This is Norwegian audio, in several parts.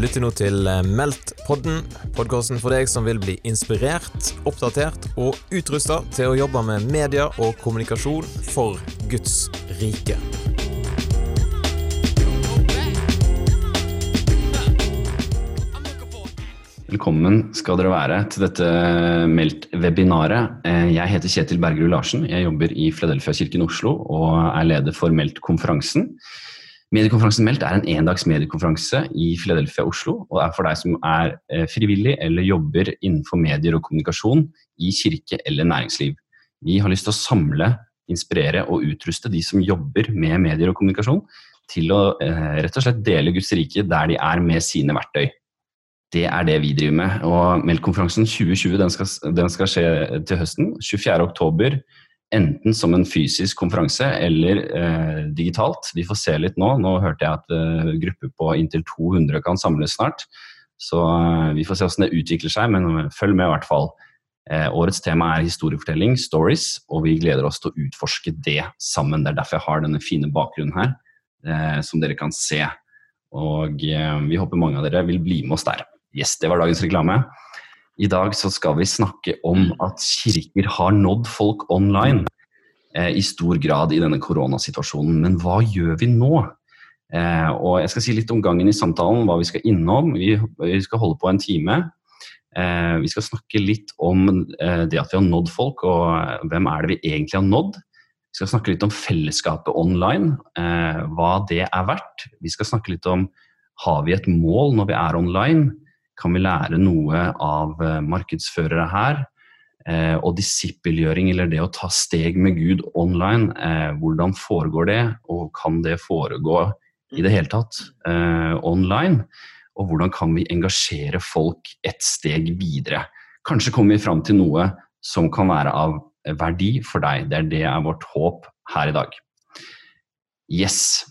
Lytter nå til eh, Meldt-podden, podkasten for deg som vil bli inspirert, oppdatert og utrusta til å jobbe med media og kommunikasjon for Guds rike. Velkommen skal dere være til dette Meldt-webinaret. Eh, jeg heter Kjetil Bergerud Larsen. Jeg jobber i Fladelfia-kirken Oslo og er leder for Meldt-konferansen. Mediekonferansen Meldt er en endags mediekonferanse i Philadelphia Oslo. og er for deg som er eh, frivillig eller jobber innenfor medier og kommunikasjon i kirke eller næringsliv. Vi har lyst til å samle, inspirere og utruste de som jobber med medier og kommunikasjon, til å eh, rett og slett dele Guds rike der de er med sine verktøy det er det vi driver med. Og Meldt-konferansen 2020 den skal, den skal, skje til høsten. 24.10. Enten som en fysisk konferanse eller eh, digitalt. Vi får se litt nå. Nå hørte jeg at eh, grupper på inntil 200 kan samles snart. Så eh, vi får se hvordan det utvikler seg, men følg med i hvert fall. Eh, årets tema er historiefortelling, stories, og vi gleder oss til å utforske det sammen. Det er derfor jeg har denne fine bakgrunnen her, eh, som dere kan se. Og eh, vi håper mange av dere vil bli med oss der. Yes, det var dagens reklame. I dag så skal vi snakke om at kirker har nådd folk online eh, i stor grad i denne koronasituasjonen. Men hva gjør vi nå? Eh, og Jeg skal si litt om gangen i samtalen, hva vi skal innom. Vi, vi skal holde på en time. Eh, vi skal snakke litt om eh, det at vi har nådd folk, og eh, hvem er det vi egentlig har nådd. Vi skal snakke litt om fellesskapet online, eh, hva det er verdt. Vi skal snakke litt om har vi et mål når vi er online. Kan vi lære noe av eh, markedsførere her? Eh, og disippelgjøring, eller det å ta steg med Gud online, eh, hvordan foregår det? Og kan det foregå i det hele tatt online? Og hvordan kan vi engasjere folk et steg videre? Kanskje kommer vi fram til noe som kan være av verdi for deg. Det er det er vårt håp her i dag. Yes.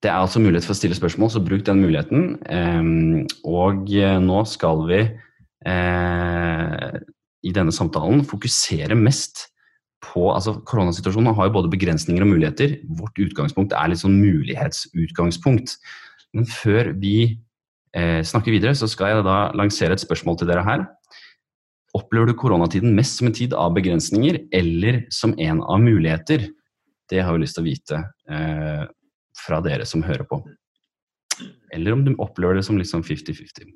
Det er altså mulighet for å stille spørsmål, så bruk den muligheten. Ehm, og eh, nå skal vi eh, i denne samtalen fokusere mest på altså Koronasituasjonen har jo både begrensninger og muligheter. Vårt utgangspunkt er litt sånn mulighetsutgangspunkt. Men før vi eh, snakker videre, så skal jeg da lansere et spørsmål til dere her. Opplever du koronatiden mest som en tid av begrensninger eller som en av muligheter? Det har vi lyst til å vite fra dere som hører på. Eller om du opplever det som litt sånn 50-50.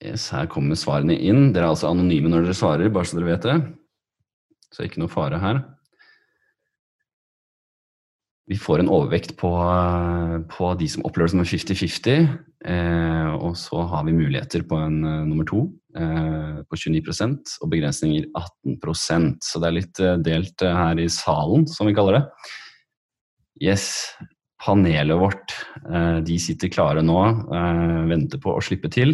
Yes, her kommer svarene inn. Dere er altså anonyme når dere svarer, bare så dere vet det. Så ikke noe fare her. Vi får en overvekt på, på de som opplever det som en 50-50. Eh, og så har vi muligheter på en uh, nummer to eh, på 29% og begrensninger 18% Så det er litt uh, delt uh, her i salen, som vi kaller det. Yes, panelet vårt, de sitter klare nå, venter på å slippe til.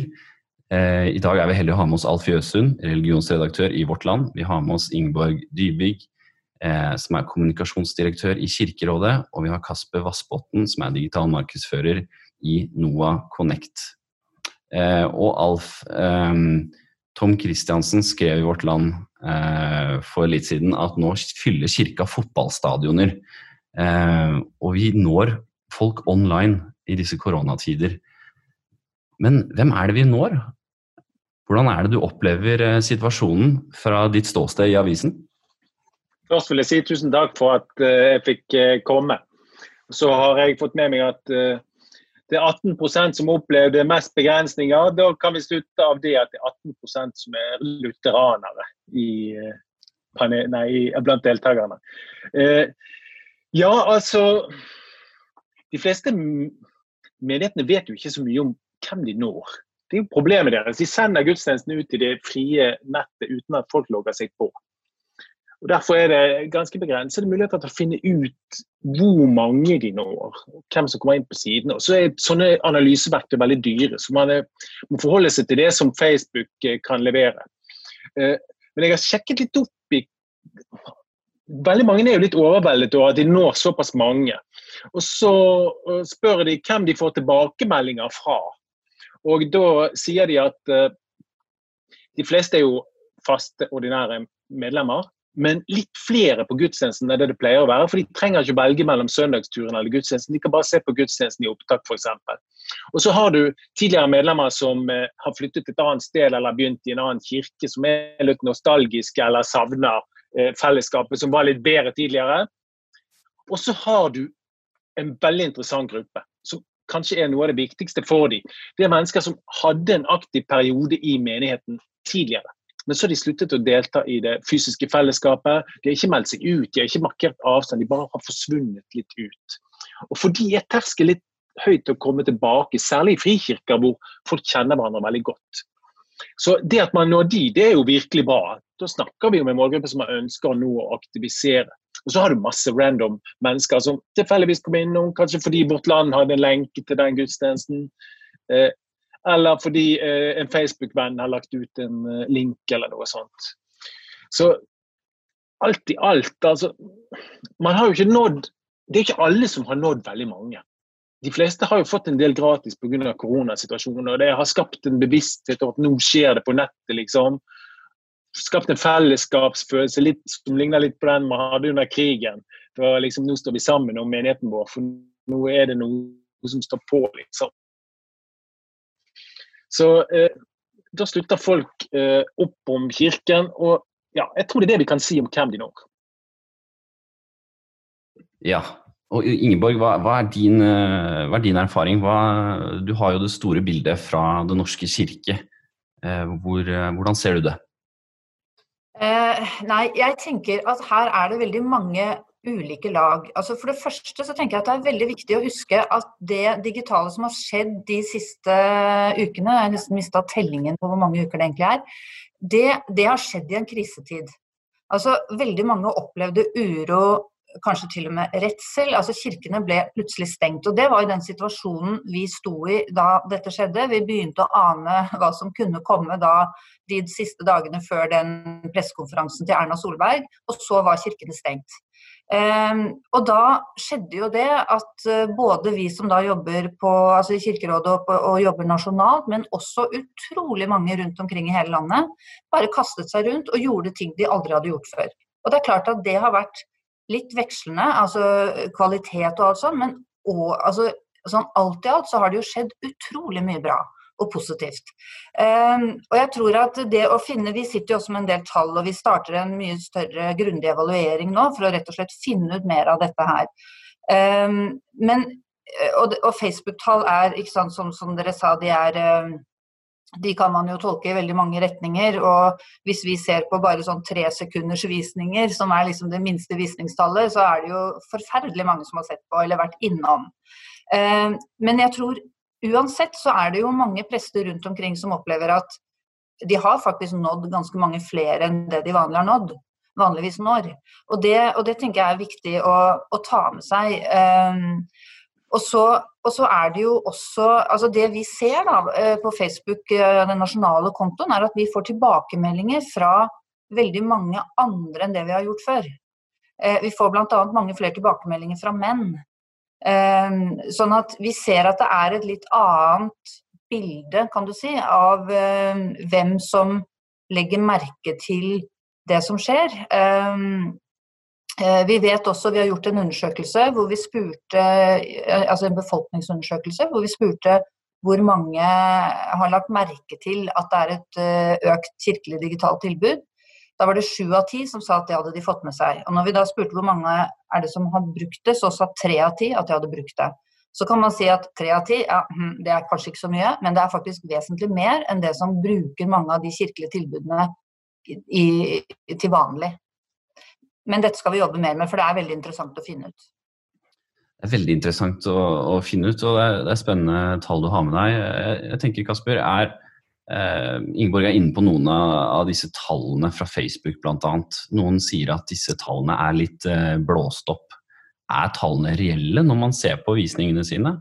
I dag er vi heldige å ha med oss Alf Jøsund, religionsredaktør i Vårt Land. Vi har med oss Ingeborg Dybvig, som er kommunikasjonsdirektør i Kirkerådet. Og vi har Kasper Vassbotn, som er digital markedsfører i NOAH Connect. Eh, og Alf eh, Tom Christiansen skrev i Vårt Land eh, for litt siden at nå fyller kirka fotballstadioner. Eh, og vi når folk online i disse koronatider. Men hvem er det vi når? Hvordan er det du opplever eh, situasjonen fra ditt ståsted i avisen? Først vil jeg si tusen takk for at eh, jeg fikk komme. Så har jeg fått med meg at det er 18% som opplevde mest begrensninger. Da kan vi slutte av det at det er 18% som er lutheranere i, eh, nei, blant deltakerne. Eh, ja, altså De fleste menighetene vet jo ikke så mye om hvem de når. Det er jo problemet deres. De sender gudstjenestene ut i det frie nettet uten at folk logger seg på. Og Derfor er det ganske begrensede muligheter til å finne ut hvor mange de når, hvem som kommer inn på sidene. Og så er Sånne analyseverktøy veldig dyre, så man må forholde seg til det som Facebook eh, kan levere. Eh, men jeg har sjekket litt opp i Veldig mange er jo litt overveldet over at de når såpass mange. Og så eh, spør de hvem de får tilbakemeldinger fra. Og da sier de at de fleste er jo faste, ordinære medlemmer men litt flere på gudstjenesten enn det det pleier å være. For de trenger ikke velge mellom søndagsturen eller gudstjenesten. De kan bare se på gudstjenesten i opptak, f.eks. Og så har du tidligere medlemmer som eh, har flyttet et annet sted eller begynt i en annen kirke, som er litt nostalgiske eller savner eh, fellesskapet som var litt bedre tidligere. Og så har du en veldig interessant gruppe, som kanskje er noe av det viktigste for dem. Det er mennesker som hadde en aktiv periode i menigheten tidligere. Men så har de sluttet å delta i det fysiske fellesskapet. De har ikke meldt seg ut, de har ikke markert avstand, de bare har forsvunnet litt ut. Og for de er terskelen litt høyt å komme tilbake, særlig i frikirker hvor folk kjenner hverandre veldig godt. Så det at man når de, det er jo virkelig bra. Da snakker vi om en målgruppe som ønsker nå å aktivisere. Og så har du masse random mennesker som tilfeldigvis kom innom, kanskje fordi Vårt Land hadde en lenke til den gudstjenesten. Eh, eller fordi eh, en Facebook-venn har lagt ut en eh, link eller noe sånt. Så alt i alt, altså Man har jo ikke nådd Det er ikke alle som har nådd veldig mange. De fleste har jo fått en del gratis pga. koronasituasjonen. og Det har skapt en bevissthet om at nå skjer det på nettet. liksom. Skapt en fellesskapsfølelse litt, som ligner litt på den man hadde under krigen. For liksom, Nå står vi sammen om menigheten vår, for nå er det noe som står på. liksom. Så eh, da slutter folk eh, opp om kirken. Og ja, jeg tror det er det vi kan si om hvem de når. Ja. Og Ingeborg, hva, hva, er din, eh, hva, er din, erfaring? Hva, du har jo det store bildet fra Den norske kirke. Eh, hvor, eh, hvordan ser du det? Eh, nei, jeg tenker at her er det veldig mange ulike lag. Altså For det første så tenker jeg at det er veldig viktig å huske at det digitale som har skjedd de siste ukene, jeg har nesten mista tellingen på hvor mange uker det egentlig er, det, det, har skjedd i en krisetid. Altså Veldig mange opplevde uro, kanskje til og med redsel. altså Kirkene ble plutselig stengt. og Det var jo den situasjonen vi sto i da dette skjedde. Vi begynte å ane hva som kunne komme da de siste dagene før den pressekonferansen til Erna Solberg, og så var kirkene stengt. Um, og da skjedde jo det at uh, både vi som da jobber på, altså i Kirkerådet og, og, jobber nasjonalt, men også utrolig mange rundt omkring i hele landet, bare kastet seg rundt og gjorde ting de aldri hadde gjort før. Og det er klart at det har vært litt vekslende, altså kvalitet og alt sånt, men og, altså, sånn alt i alt så har det jo skjedd utrolig mye bra og positivt. Um, og jeg tror at det å finne, Vi sitter jo også med en del tall, og vi starter en mye større grundig evaluering nå for å rett og slett finne ut mer av dette her. Um, men, og, og Facebook-tall er, ikke sant, som, som, dere sa, de er um, de kan man jo tolke i veldig mange retninger. og Hvis vi ser på bare sånn tre sekunders visninger, som er liksom det minste visningstallet, så er det jo forferdelig mange som har sett på eller vært innom. Men jeg tror uansett så er det jo mange prester rundt omkring som opplever at de har faktisk nådd ganske mange flere enn det de vanlig har nådd. Vanligvis når. Og det, og det tenker jeg er viktig å, å ta med seg. Um, og, så, og så, er det jo også altså Det vi ser da eh, på Facebook, eh, den nasjonale kontoen, er at vi får tilbakemeldinger fra veldig mange andre enn det vi har gjort før. Eh, vi får bl.a. mange flere tilbakemeldinger fra menn sånn at vi ser at det er et litt annet bilde, kan du si, av ehm, hvem som legger merke til det som skjer. Ehm, eh, vi vet også, vi har gjort en undersøkelse hvor vi spurte, eh, altså en befolkningsundersøkelse hvor vi spurte hvor mange har lagt merke til at det er et eh, økt kirkelig digitalt tilbud. Da var det sju av ti som sa at det hadde de fått med seg. Og når vi da spurte hvor mange er det som har brukt det, så sa tre av ti at de hadde brukt det. Så kan man si at tre av ti, ja, hm, det er kanskje ikke så mye, men det er faktisk vesentlig mer enn det som bruker mange av de kirkelige tilbudene i, i, til vanlig. Men dette skal vi jobbe mer med, for det er veldig interessant å finne ut. Det er veldig interessant å, å finne ut, og det er, det er, spennende tall du har med deg. Jeg, jeg tenker, Kasper, er Uh, Ingeborg er inne på noen av, disse tallene fra Facebook bl.a. Noen sier at disse tallene er litt uh, blåst opp. Er tallene reelle når man ser på visningene sine?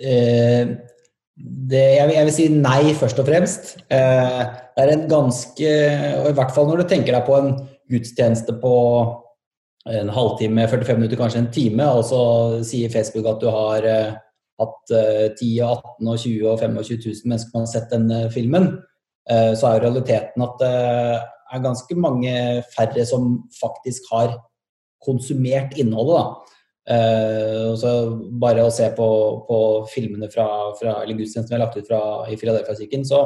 Uh, det, jeg, jeg, vil, si nei, først og fremst. det er en ganske Og i hvert fall når du tenker deg på en gudstjeneste på en halvtime, 45 minutter, kanskje en time, og så sier Facebook at du har at uh, 10 18 og 20 og 25 000 mennesker har sett denne filmen, uh, så er realiteten at det er ganske mange færre som faktisk har konsumert innholdet. da. Uh, så bare å se på, på filmene fra, fra eller gudstjenesten vi har lagt ut fra, i Philadelphia-kirken, så,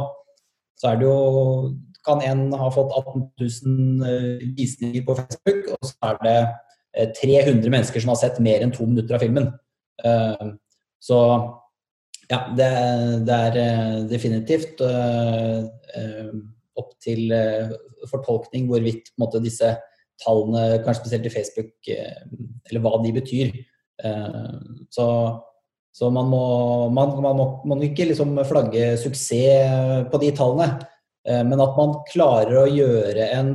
så, er det jo kan en ha fått 18 000 visninger på Facebook, og så er det 300 mennesker som har sett mer enn to minutter av filmen. Så ja, det, det er definitivt uh, opp til fortolkning hvorvidt måte, disse tallene, kanskje spesielt i Facebook, eh, eller hva de betyr. Eh, så, så man, må, man, man, må, man må ikke liksom flagge suksess på de tallene, eh, men at man klarer å gjøre en,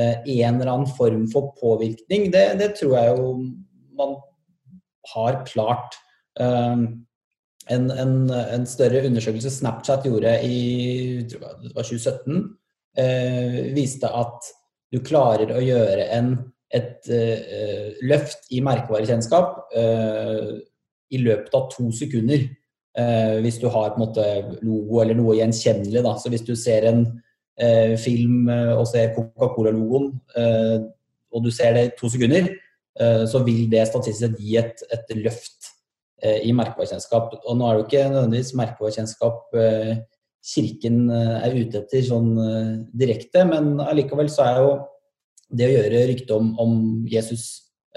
en eller annen form for påvirkning, det, det tror jeg jo man har klart. En, en, en, større undersøkelse Snapchat gjorde i 2017, viste at du klarer å gjøre en, et uh, løft i merkevarekjennskap uh, i løpet av to sekunder. Uh, hvis du har på en måte logo eller noe gjenkjennelig. Da. Så hvis du ser en film og ser Coca-Cola-logoen, og du ser det i to sekunder, så vil det statistisk gi et, et løft i merkevarekjennskap. Og nå er det jo ikke nødvendigvis merkevarekjennskap Kirken eh, er ute etter sånn eh, direkte, men allikevel så er jo det å gjøre ryktet om, om, Jesus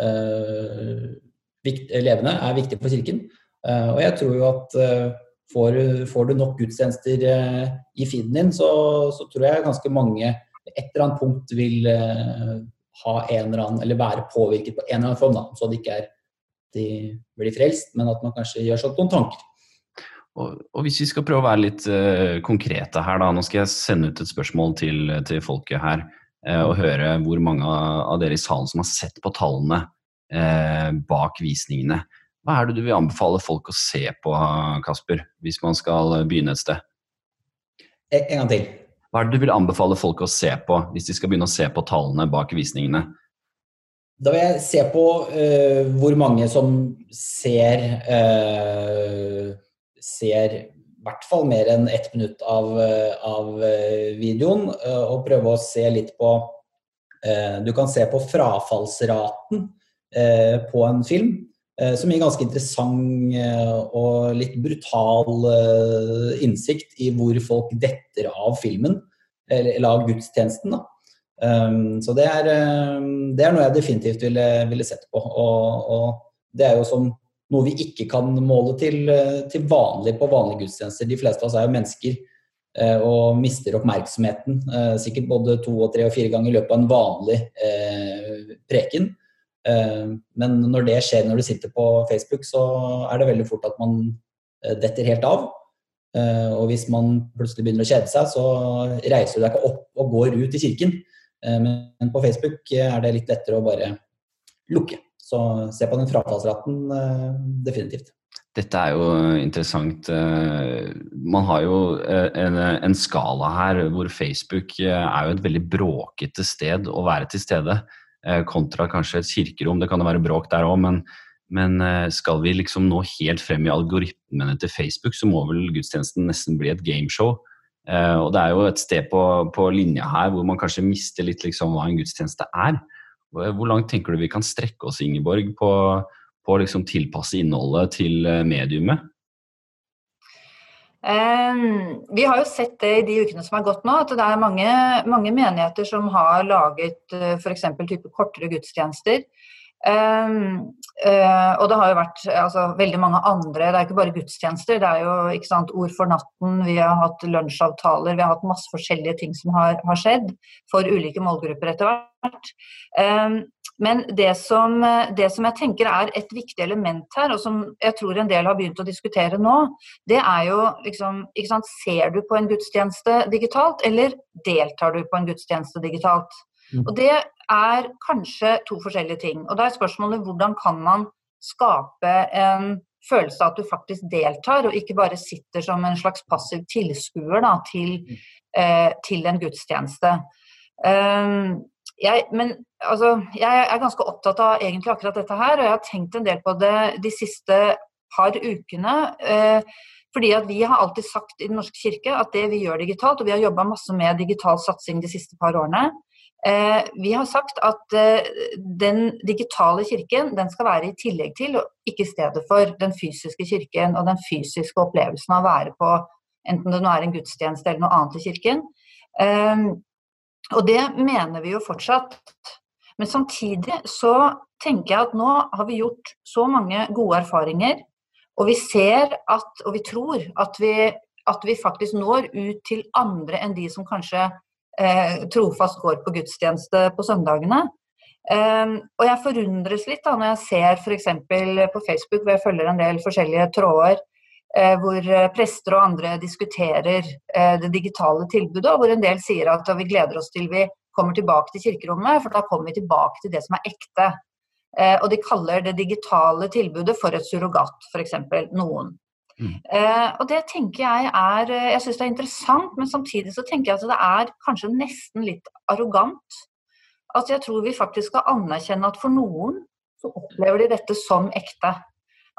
eh, vikt, levende er viktig for Kirken. Eh, og jeg tror jo at eh, får, får, du nok gudstjenester eh, i feeden din, så, så, tror jeg ganske mange et eller annet punkt vil ha en eller annen, eller være påvirket på en eller annen form. Da. Så det ikke er de blir frelst, men at man kanskje gjør seg noen tanker. Og, og, hvis vi skal prøve å være litt uh, konkrete her, da. Nå skal jeg sende ut et spørsmål til, til folket her uh, og høre hvor mange av dere i salen som har sett på tallene uh, bak visningene. Hva er det du vil anbefale folk å se på, Kasper, hvis man skal begynne et sted? En, en gang til. Hva er det du vil anbefale folk å se på hvis de skal begynne å se på tallene bak visningene? Da vil jeg se på hvor mange som ser ser i hvert fall mer enn ett minutt av, av, videoen, uh, og prøve å se litt på eh, Du kan se på frafallsraten eh, på en film, som gir ganske interessant og litt brutal innsikt i hvor folk detter av filmen, eller av gudstjenesten. Så det er, det er noe jeg definitivt ville, ville sett på. Og, og det er jo som noe vi ikke kan måle til, eh, til vanlig på vanlige gudstjenester. De fleste av oss er jo mennesker eh, og mister oppmerksomheten eh, sikkert både to og tre og fire ganger i løpet av en vanlig eh, preken. Eh, men når det skjer når du sitter på Facebook, så er det veldig fort at man eh, detter helt av. og hvis man plutselig begynner å kjede seg, så reiser du deg ikke opp og går ut i kirken. Men på Facebook er det litt lettere å bare lukke. Så se på den frafallsraten eh, definitivt. Dette er jo interessant. Eh, man har jo eh, en, en, skala her hvor Facebook er jo et veldig bråkete sted å være til stede. Kontra kanskje et kirkerom. Det kan jo være bråk der òg, men, men, skal vi liksom nå helt frem i algoritmene til Facebook, så må vel gudstjenesten nesten bli et gameshow. Og det er jo et sted på, på linja her hvor man kanskje mister litt liksom hva en gudstjeneste er. Hvor langt tenker du vi kan strekke oss, Ingeborg, på, å liksom tilpasse innholdet til eh, mediumet? Um, vi har jo sett det i de ukene som har gått nå, at det er mange, mange menigheter som har laget uh, eh, f.eks. type kortere gudstjenester. Um, uh, og det har jo vært altså, veldig mange andre, det er ikke bare gudstjenester. Det er jo ikke sant, Ord for natten, vi har hatt lunsjavtaler, vi har hatt masse forskjellige ting som har, har skjedd for ulike målgrupper etter hvert. Um, men det som, det som, jeg tenker er et viktig element her, og som jeg tror en del har begynt å diskutere nå, det er jo liksom sant, Ser du på en gudstjeneste digitalt, eller deltar du på en gudstjeneste digitalt? Mm. Og det er kanskje to forskjellige ting. Og da er spørsmålet hvordan kan man skape en følelse av at du faktisk deltar, og ikke bare sitter som en slags passiv tilskuer da, til, mm. eh, til, en gudstjeneste. Um, jeg, men altså, jeg er ganske opptatt av egentlig akkurat dette her, og jeg har tenkt en del på det de siste par ukene. Eh, Fordi at Vi har alltid sagt i Den norske kirke at det vi gjør digitalt, og vi har jobba masse med digital satsing de siste par årene, vi har sagt at eh, den digitale kirken den skal være i tillegg til, og ikke i stedet for, den fysiske kirken og den fysiske opplevelsen av å være på enten det nå er en gudstjeneste eller noe annet i kirken. Eh, og det mener vi jo fortsatt. Men samtidig så tenker jeg at nå har vi gjort så mange gode erfaringer og vi ser at, og vi tror at vi, at vi faktisk når ut til andre enn de som kanskje eh, trofast går på gudstjeneste på søndagene. Um, og jeg forundres litt da når jeg ser f.eks. på Facebook, hvor jeg følger en del forskjellige tråder, eh, hvor prester og andre diskuterer eh, det digitale tilbudet, og hvor en del sier at vi gleder oss til vi kommer tilbake til kirkerommet, for da kommer vi tilbake til det som er ekte. Eh, og de kaller det digitale tilbudet for et surrogat, f.eks. noen. Mm. Eh, og det tenker jeg er eh, Jeg syns det er interessant, men samtidig så tenker jeg at det er kanskje nesten litt arrogant. At jeg tror vi faktisk skal anerkjenne at for noen så opplever de dette som ekte.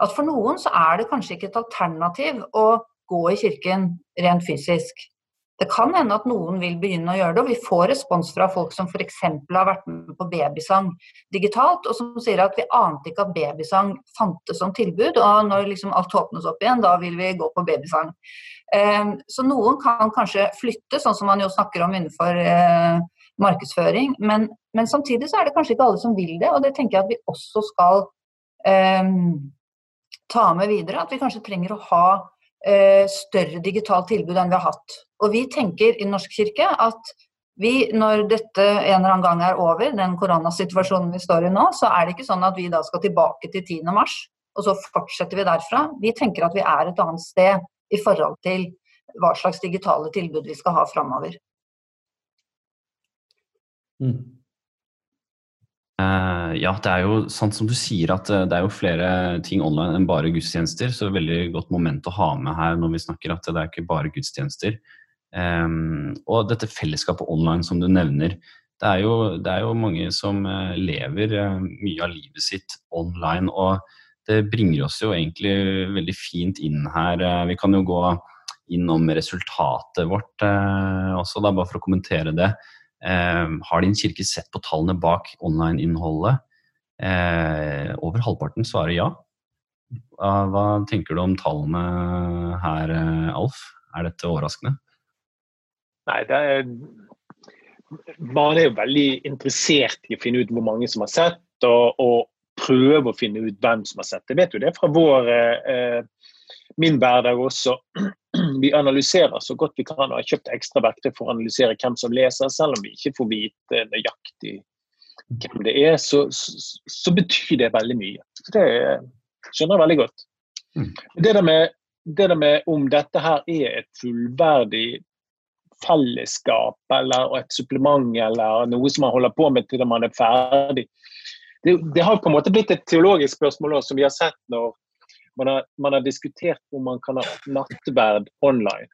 At for noen så er det kanskje ikke et alternativ å gå i kirken rent fysisk. Det kan hende at noen vil begynne å gjøre det, og vi får respons fra folk som f.eks. har vært med på babysang digitalt, og som sier at vi ante ikke at babysang fantes som tilbud, og når liksom alt åpnes opp igjen, da vil vi gå på babysang. Ehm, så noen kan kanskje flytte, sånn som man jo snakker om innenfor eh, markedsføring, men, men, samtidig så er det kanskje ikke alle som vil det, og det tenker jeg at vi også skal um, ta med videre. At vi kanskje trenger å ha uh, større digitalt tilbud enn vi har hatt. Og vi tenker i Norsk kirke at vi, når dette en eller annen gang er over, den koronasituasjonen vi står i nå, så er det ikke sånn at vi da skal tilbake til 10. mars, og så fortsetter vi derfra. Vi tenker at vi er et annet sted i forhold til hva slags digitale tilbud vi skal ha framover. Mm. Uh, ja, det er jo sant som du sier at uh, det er jo flere ting online enn bare gudstjenester. Så det er veldig godt moment å ha med her når vi snakker at det er ikke bare gudstjenester. Um, og dette fellesskapet online som du nevner, det er jo, det er jo mange som uh, lever uh, mye av livet sitt online. Og det bringer oss jo egentlig veldig fint inn her. Uh, vi kan jo gå innom resultatet vårt også, da, bare for å kommentere det. Ehm, har din kirke sett på tallene bak online-innholdet? over halvparten svarer ja. Hva tenker du om tallene her, Alf? Er dette overraskende? Nei, er, man er jo veldig interessert i å finne ut hvor mange som har sett, og, og prøve å finne ut hvem som har sett. Jeg vet jo det fra vår, eh, min hverdag også. Vi analyserer så godt vi kan og har kjøpt ekstra verktøy for å analysere hvem som leser, selv om vi ikke får vite nøyaktig hvem det er, så, så, så betyr det veldig mye. Så det skjønner jeg veldig godt. Mm. Det der, med, det der med om dette her er et fullverdig fellesskap eller et supplement eller noe som man holder på med til man er ferdig. Det, det har på en måte blitt et teologisk spørsmål også, som vi har sett når man har, man har diskutert om man kan ha nattverd online.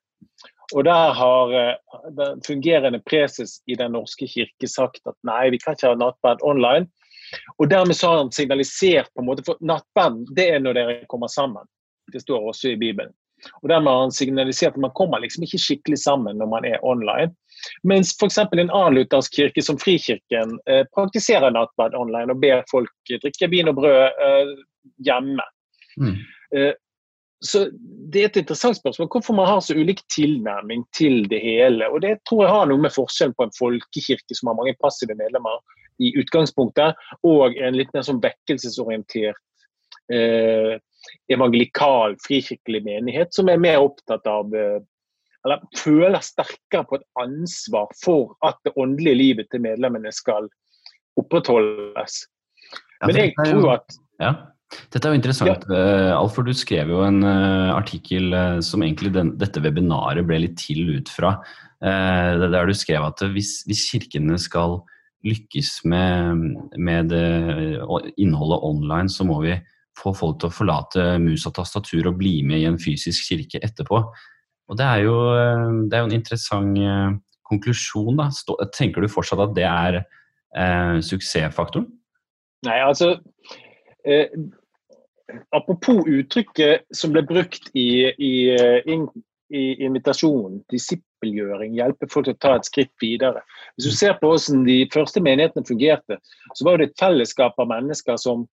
Og Der har uh, den fungerende preses i Den norske kirke sagt at nei, vi kan ikke ha nattverd online. Og Dermed så har han signalisert på en måte, for nattverd det er når dere kommer sammen. Det står også i Bibelen. Og Dermed har han signalisert at man kommer liksom ikke skikkelig sammen når man er online. Mens f.eks. en annen luthersk kirke som Frikirken eh, praktiserer nattverd online og ber folk drikke vin og brød eh, hjemme. Mm. Eh, så Det er et interessant spørsmål hvorfor man har så ulik tilnærming til det hele. og Det tror jeg har noe med forskjellen på en folkekirke som har mange passive medlemmer i utgangspunktet, og en litt mer sånn vekkelsesorientert eh, evangelikal, frikirkelig menighet som er mer opptatt av eh, eller føler sterkere på et ansvar for at det åndelige livet til medlemmene skal opprettholdes. Men jeg tror at ja. Dette er jo interessant. Ja. Eh, Alfor, du skrev jo en uh, artikkel som egentlig den, dette webinaret ble litt til ut fra. Der du skrev at hvis, hvis kirkene skal lykkes med, med innholdet online, så må vi få folk til å forlate mus og tastatur og bli med i en fysisk kirke etterpå. Og Det er jo, eh, det er jo en interessant eh, konklusjon. da. Tenker du fortsatt at det er eh, suksessfaktoren? Nei, altså eh, apropos uttrykket som ble brukt i, i, in, i invitasjonen, disippelgjøring, hjelpe folk til å ta et skritt videre. Hvis du ser på hvordan de første menighetene fungerte, så var det et fellesskap av mennesker som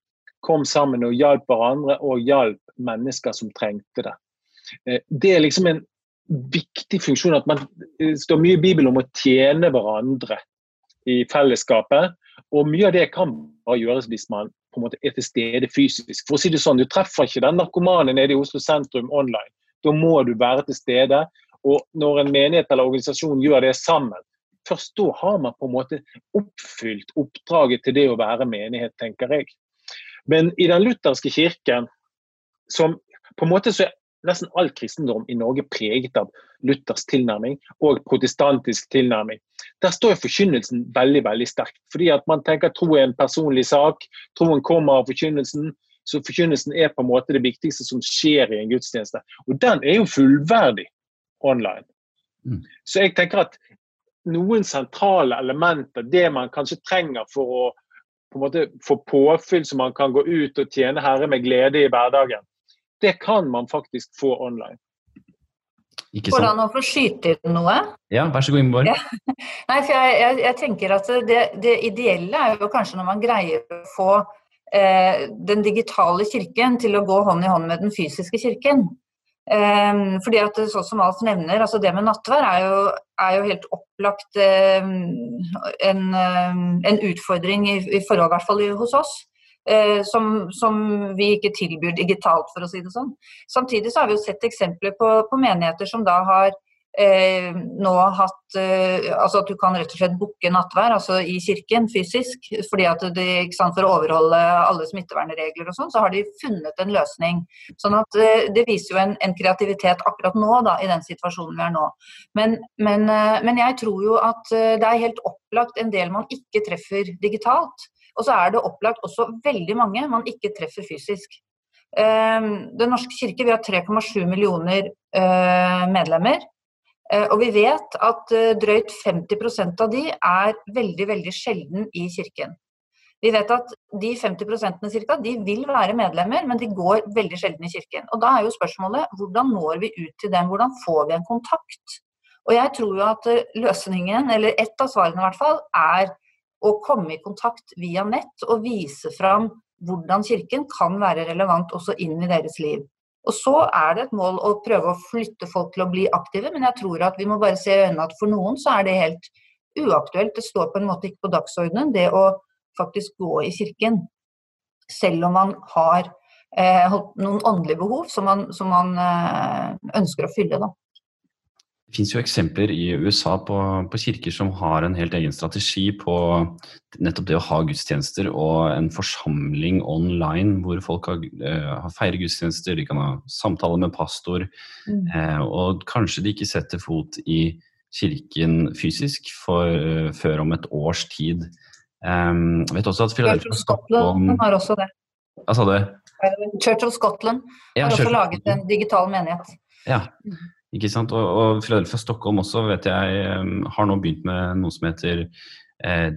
kom sammen og hjalp hverandre, og hjalp mennesker som trengte det. Eh, det er liksom en viktig funksjon at man står mye i Bibelen om å tjene hverandre i fellesskapet. Og mye av det kan bare gjøres hvis man på en måte er til stede fysisk. For å si det sånn, Du treffer ikke den narkomane nede i Oslo sentrum online. Da må du være til stede. Og når en menighet eller organisasjon gjør det sammen, først da har man på en måte oppfylt oppdraget til det å være menighet, tenker jeg. Men i den lutherske kirken, som på en måte så er nesten all kristendom i Norge preget av Luthers tilnærming og protestantisk tilnærming. Der står forkynnelsen veldig veldig sterkt. Fordi at Man tenker at tro er en personlig sak. Troen kommer av forkynnelsen. Så forkynnelsen er på en måte det viktigste som skjer i en gudstjeneste. Og den er jo fullverdig online. Mm. Så jeg tenker at noen sentrale elementer, det man kanskje trenger for å på en måte få påfyll så man kan gå ut og tjene Herre med glede i hverdagen, det kan man faktisk få online. Ikke sant? Hvordan å få skyte inn noe? Ja, vær så god, Ingeborg. Ja. Nei, for jeg, jeg, jeg, tenker at det, det, ideelle er jo kanskje når man greier å få eh, den digitale kirken til å gå hånd i hånd med den fysiske kirken. Um, fordi at sånn som Alf nevner, altså det med nattvær er jo, er jo helt opplagt um, en, um, en, utfordring i, i forhold, i hvert fall hos oss. Uh, som, som, vi ikke tilbyr digitalt, for å si det sånn. Samtidig så har vi jo sett eksempler på, på menigheter som da har eh, nå hatt eh, altså at du kan rett og slett booke nattvær altså i kirken fysisk. fordi at de, sant, For å overholde alle smittevernregler og sånn, så har de funnet en løsning. sånn at eh, Det viser jo en, en, kreativitet akkurat nå, da, i den situasjonen vi er nå. Men, men, eh, men jeg tror jo at eh, det er helt opplagt en del man ikke treffer digitalt. Og så er det opplagt også veldig mange man ikke treffer fysisk. Den norske kirke vi har 3,7 millioner medlemmer. Eh, og vi vet at eh, drøyt 50% av de er veldig, veldig sjelden i kirken. Vi vet at de 50 cirka, de vil være medlemmer, men de går veldig sjelden i kirken. Og Da er jo spørsmålet hvordan når vi ut til dem, hvordan får vi en kontakt? Og jeg tror jo at eh, løsningen, eller ett av svarene i hvert fall, er å komme i kontakt via nett og vise fram hvordan kirken kan være relevant også inn i deres liv. Og så er det et mål å prøve å flytte folk til å bli aktive, men jeg tror at vi må bare se i øynene at for noen så er det helt uaktuelt. Det står på en måte ikke på dagsordenen, det å faktisk gå i kirken. Selv om man har eh, noen åndelige behov som man, som man eh, ønsker å fylle. Da. Det finnes jo eksempler i USA på, på, kirker som har en helt egen strategi på nettopp det å ha gudstjenester og en forsamling online hvor folk har, uh, feirer gudstjenester, de kan ha samtaler med pastor, mm. uh, og kanskje de ikke setter fot i kirken fysisk for, uh, før om et års tid. Um, vet også at Philadelphia Stockholm har også det. Hva sa du? Church of Scotland har ja, også laget en digital menighet. Ja. Ikke sant? Og, og Philadelphia Stockholm også vet jeg har nå begynt med noe som heter eh,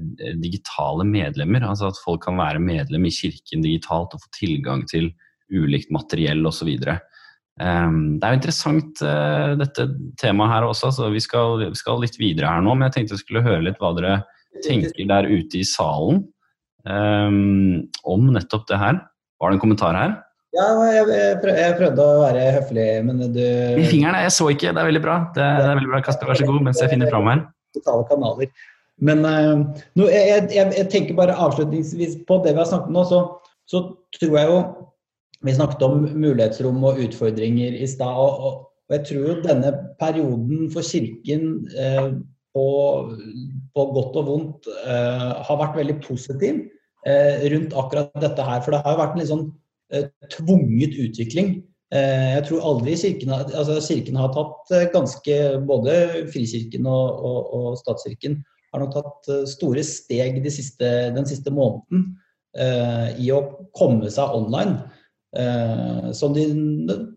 digitale medlemmer. Altså at folk kan være medlem i kirken digitalt og få tilgang til ulikt materiell osv. Um, det er jo interessant uh, dette temaet her også, så vi skal, vi skal, litt videre her nå. Men jeg tenkte jeg skulle høre litt hva dere tenker der ute i salen um, om nettopp det her. Var det en kommentar her? Ja, jeg, jeg, prøvde å være høflig, men du I fingrene, jeg så ikke. Det er veldig bra. Det, det er veldig bra, Kasper. Vær så god, mens jeg finner fram her. Totale kanaler. Men uh, no, jeg, jeg, jeg, tenker bare avslutningsvis på det vi har snakket om nå, så, så, tror jeg jo Vi snakket om mulighetsrom og utfordringer i stad. Og, og, og, jeg tror jo denne perioden for Kirken uh, på, på, godt og vondt uh, har vært veldig positiv rundt akkurat dette her. For det har jo vært en litt sånn Eh, tvunget utvikling. Eh, jeg tror aldri kirken, altså kirken har tatt eh, ganske Både Frikirken og, og, og statskirken har nok tatt store steg de siste, den siste måneden uh, i å komme seg online. Uh, som de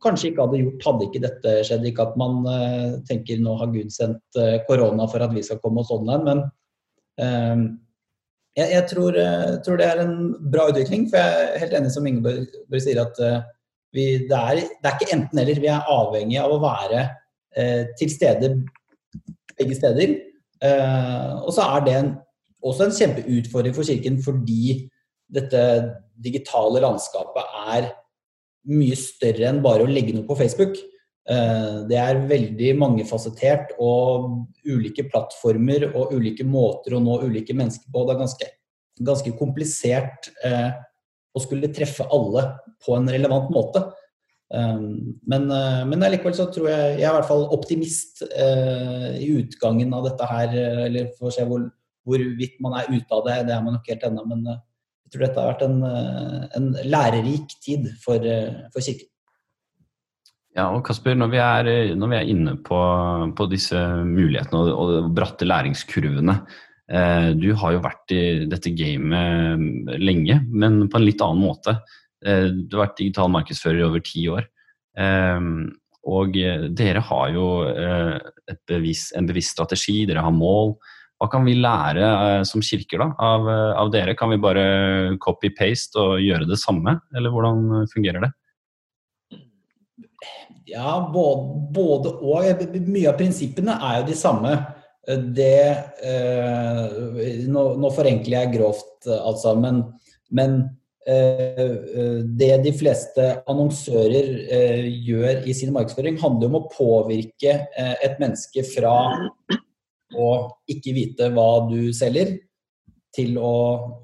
kanskje ikke hadde gjort hadde ikke dette skjedd. Ikke at man uh, tenker nå har Gud sendt korona for at vi skal komme oss online, men Jeg, jeg tror, eh, tror, det er en bra utvikling, for jeg er helt enig som Ingeborg sier at uh, vi, det, er, det, er, ikke enten-eller. Vi er avhengig av å være uh, til stede begge steder. Uh, og så er det en, også en kjempeutfordring for Kirken fordi dette digitale landskapet er mye større enn bare å legge noe på Facebook. Eh, det er veldig mangefasettert og ulike plattformer og ulike måter å nå ulike mennesker på. Det er ganske, ganske komplisert eh, å skulle treffe alle på en relevant måte. Eh, men, men likevel så tror jeg Jeg er i hvert fall optimist i utgangen av dette her. Eller får se hvor, hvorvidt man er ute av det. Det er man nok helt ennå. Men jeg tror dette har vært en, en lærerik tid for, for Kirken. Ja, og Kasper, når vi er, når vi er inne på, på, disse mulighetene og, og bratte læringskurvene eh, Du har jo vært i dette gamet lenge, men på en litt annen måte. Eh, du har vært digital markedsfører i over ti år. Eh, og dere har jo eh, bevis, en bevisst strategi, dere har mål. Hva kan vi lære eh, som kirker da, av, av dere? Kan vi bare copy-paste og gjøre det samme, eller hvordan fungerer det? Ja, både, både, og. Mye av prinsippene er jo de samme. Det eh, nå, nå, forenkler jeg grovt, altså, men, men eh, det de fleste annonsører eh, gjør i sin markedsføring, handler om å påvirke eh, et menneske fra å ikke vite hva du selger, til å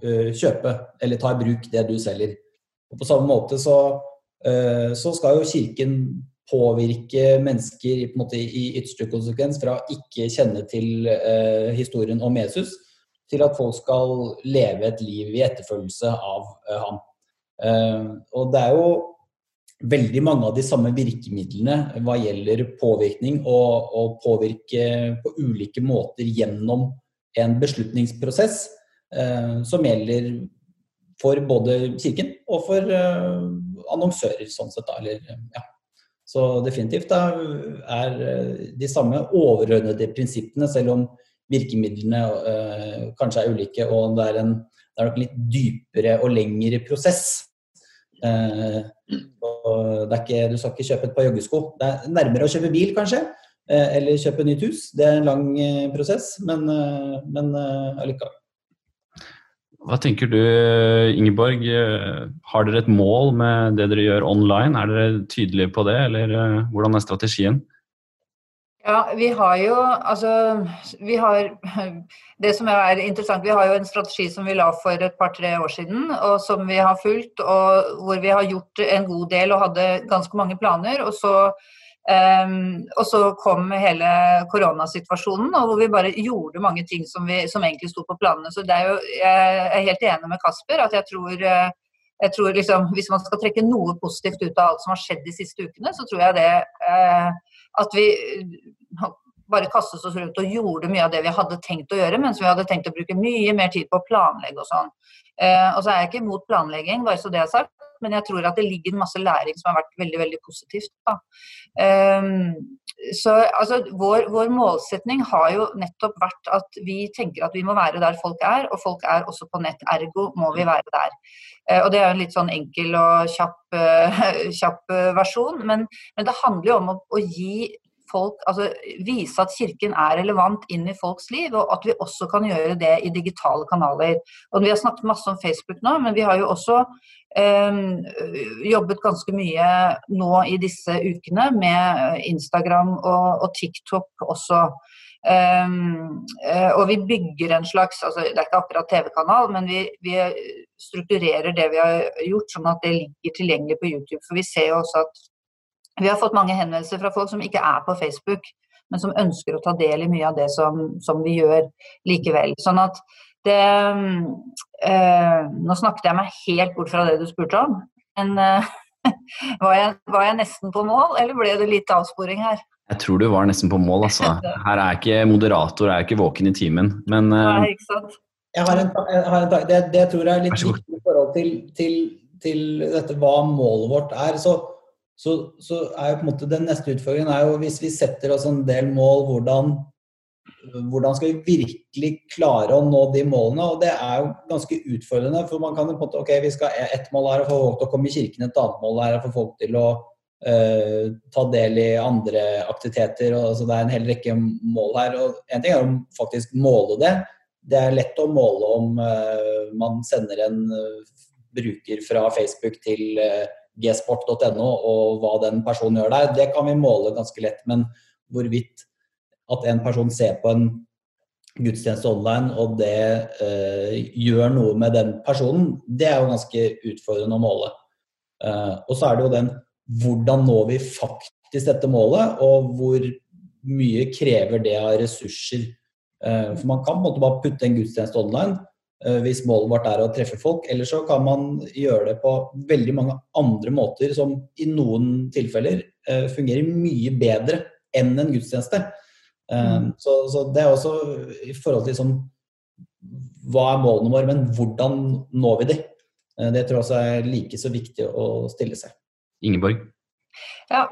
eh, kjøpe eller ta i bruk det du selger. Og på samme måte så, så skal jo Kirken påvirke mennesker i, måte, i ytterste konsekvens fra ikke kjenne til eh, historien om Jesus, til at folk skal leve et liv i etterfølgelse av eh, ham. Eh, og det er jo veldig mange av de samme virkemidlene hva gjelder påvirkning, og, og påvirke på ulike måter gjennom en beslutningsprosess, eh, som gjelder for både Kirken og for eh, annonsører, sånn sett. Da, eller, ja. Så definitivt da, er eh, de samme overordnede prinsippene, selv om virkemidlene øh, kanskje er ulike og det er, en, det er nok en litt dypere og lengre prosess. Uh, er ikke, du skal ikke kjøpe et par joggesko. Det er nærmere å kjøpe bil, kanskje. Uh, eller kjøpe nytt hus. Det er en lang uh, prosess, men, men allikevel. Hva tenker du, Ingeborg? Har dere et mål med det dere gjør online? Er dere tydelige på det, eller eh, hvordan er strategien? Ja, vi har jo altså vi har, Det som er interessant, vi har jo en strategi som vi la for et par-tre år siden, og som vi har fulgt, og hvor vi har gjort en god del og hadde ganske mange planer. og så Um, og så kom hele koronasituasjonen, og hvor vi bare gjorde mange ting som, vi, som egentlig sto på planene. Så er jo, jeg er helt enig med Kasper at jeg tror, eh, jeg tror liksom, hvis man skal trekke noe positivt ut av alt som har skjedd de siste ukene, så tror jeg det uh, at vi bare kastet oss rundt og gjorde mye av det vi hadde tenkt å gjøre, mens vi hadde tenkt å bruke mye mer tid på å planlegge og sånn. Eh, og så er jeg ikke imot planlegging, bare så det er sagt men jeg tror at det ligger masse læring som har vært veldig veldig positivt. Um, så altså, vår, vår, målsetning har jo nettopp vært at vi tenker at vi må være der folk er, og folk er også på nett. Ergo må vi være der. Uh, og Det er jo en litt sånn enkel og kjapp, uh, kjapp uh, versjon, men, men, det handler jo om å, å gi folk, altså vise at Kirken er relevant inn i folks liv, og at vi også kan gjøre det i digitale kanaler. Og Vi har snakket masse om Facebook nå, men vi har jo også eh, jobbet ganske mye nå i disse ukene med Instagram og, og TikTok også. Um, og vi bygger en slags altså Det er ikke akkurat TV-kanal, men vi, vi, strukturerer det vi har gjort, sånn at det ligger tilgjengelig på YouTube. For vi ser jo også at vi har fått mange henvendelser fra folk som ikke er på Facebook, men som ønsker å ta del i mye av det som, som vi gjør likevel. Sånn at det øh, Nå snakket jeg meg helt bort fra det du spurte om. Men øh, var, jeg, var, jeg, nesten på mål, eller ble det litt avsporing her? Jeg tror du var nesten på mål, altså. Her er ikke moderator, er ikke våken i timen. Men eh, Nei, ikke sant? Jeg har en, jeg har en det, det tror jeg er litt viktig i forhold til, til, til, dette hva målet vårt er. Så, så, så, er jo på en måte den neste utfordringen er jo hvis vi setter oss en del mål, hvordan hvordan skal vi virkelig klare å nå de målene? Og det er jo ganske utfordrende. For man kan jo på en måte Ok, vi skal ett mål er å få folk til å komme i kirken, et annet mål er å få folk til å uh, ta del i andre aktiviteter. Og, altså, det er en hel rekke mål her. Og en ting er å faktisk måle det. Det er lett å måle om uh, man sender en uh, bruker fra Facebook til gsport.no og hva den personen gjør der. Det kan vi måle ganske lett. Men hvorvidt at en person ser på en gudstjeneste online, og det eh, gjør noe med den personen, det er jo ganske utfordrende å måle. Eh, og så er det jo den hvordan når vi faktisk dette målet, og hvor mye krever det av ressurser. Eh, for man kan på en måte bare putte en gudstjeneste online hvis målet vårt er å treffe folk, eller så kan man gjøre det på veldig mange andre måter som i noen tilfeller fungerer mye bedre enn en gudstjeneste. Mm. Um, så, så, det er også i forhold til sånn Hva er målene våre, men hvordan når vi de? Det tror jeg også er like så viktig å stille seg. Ingeborg? Ja,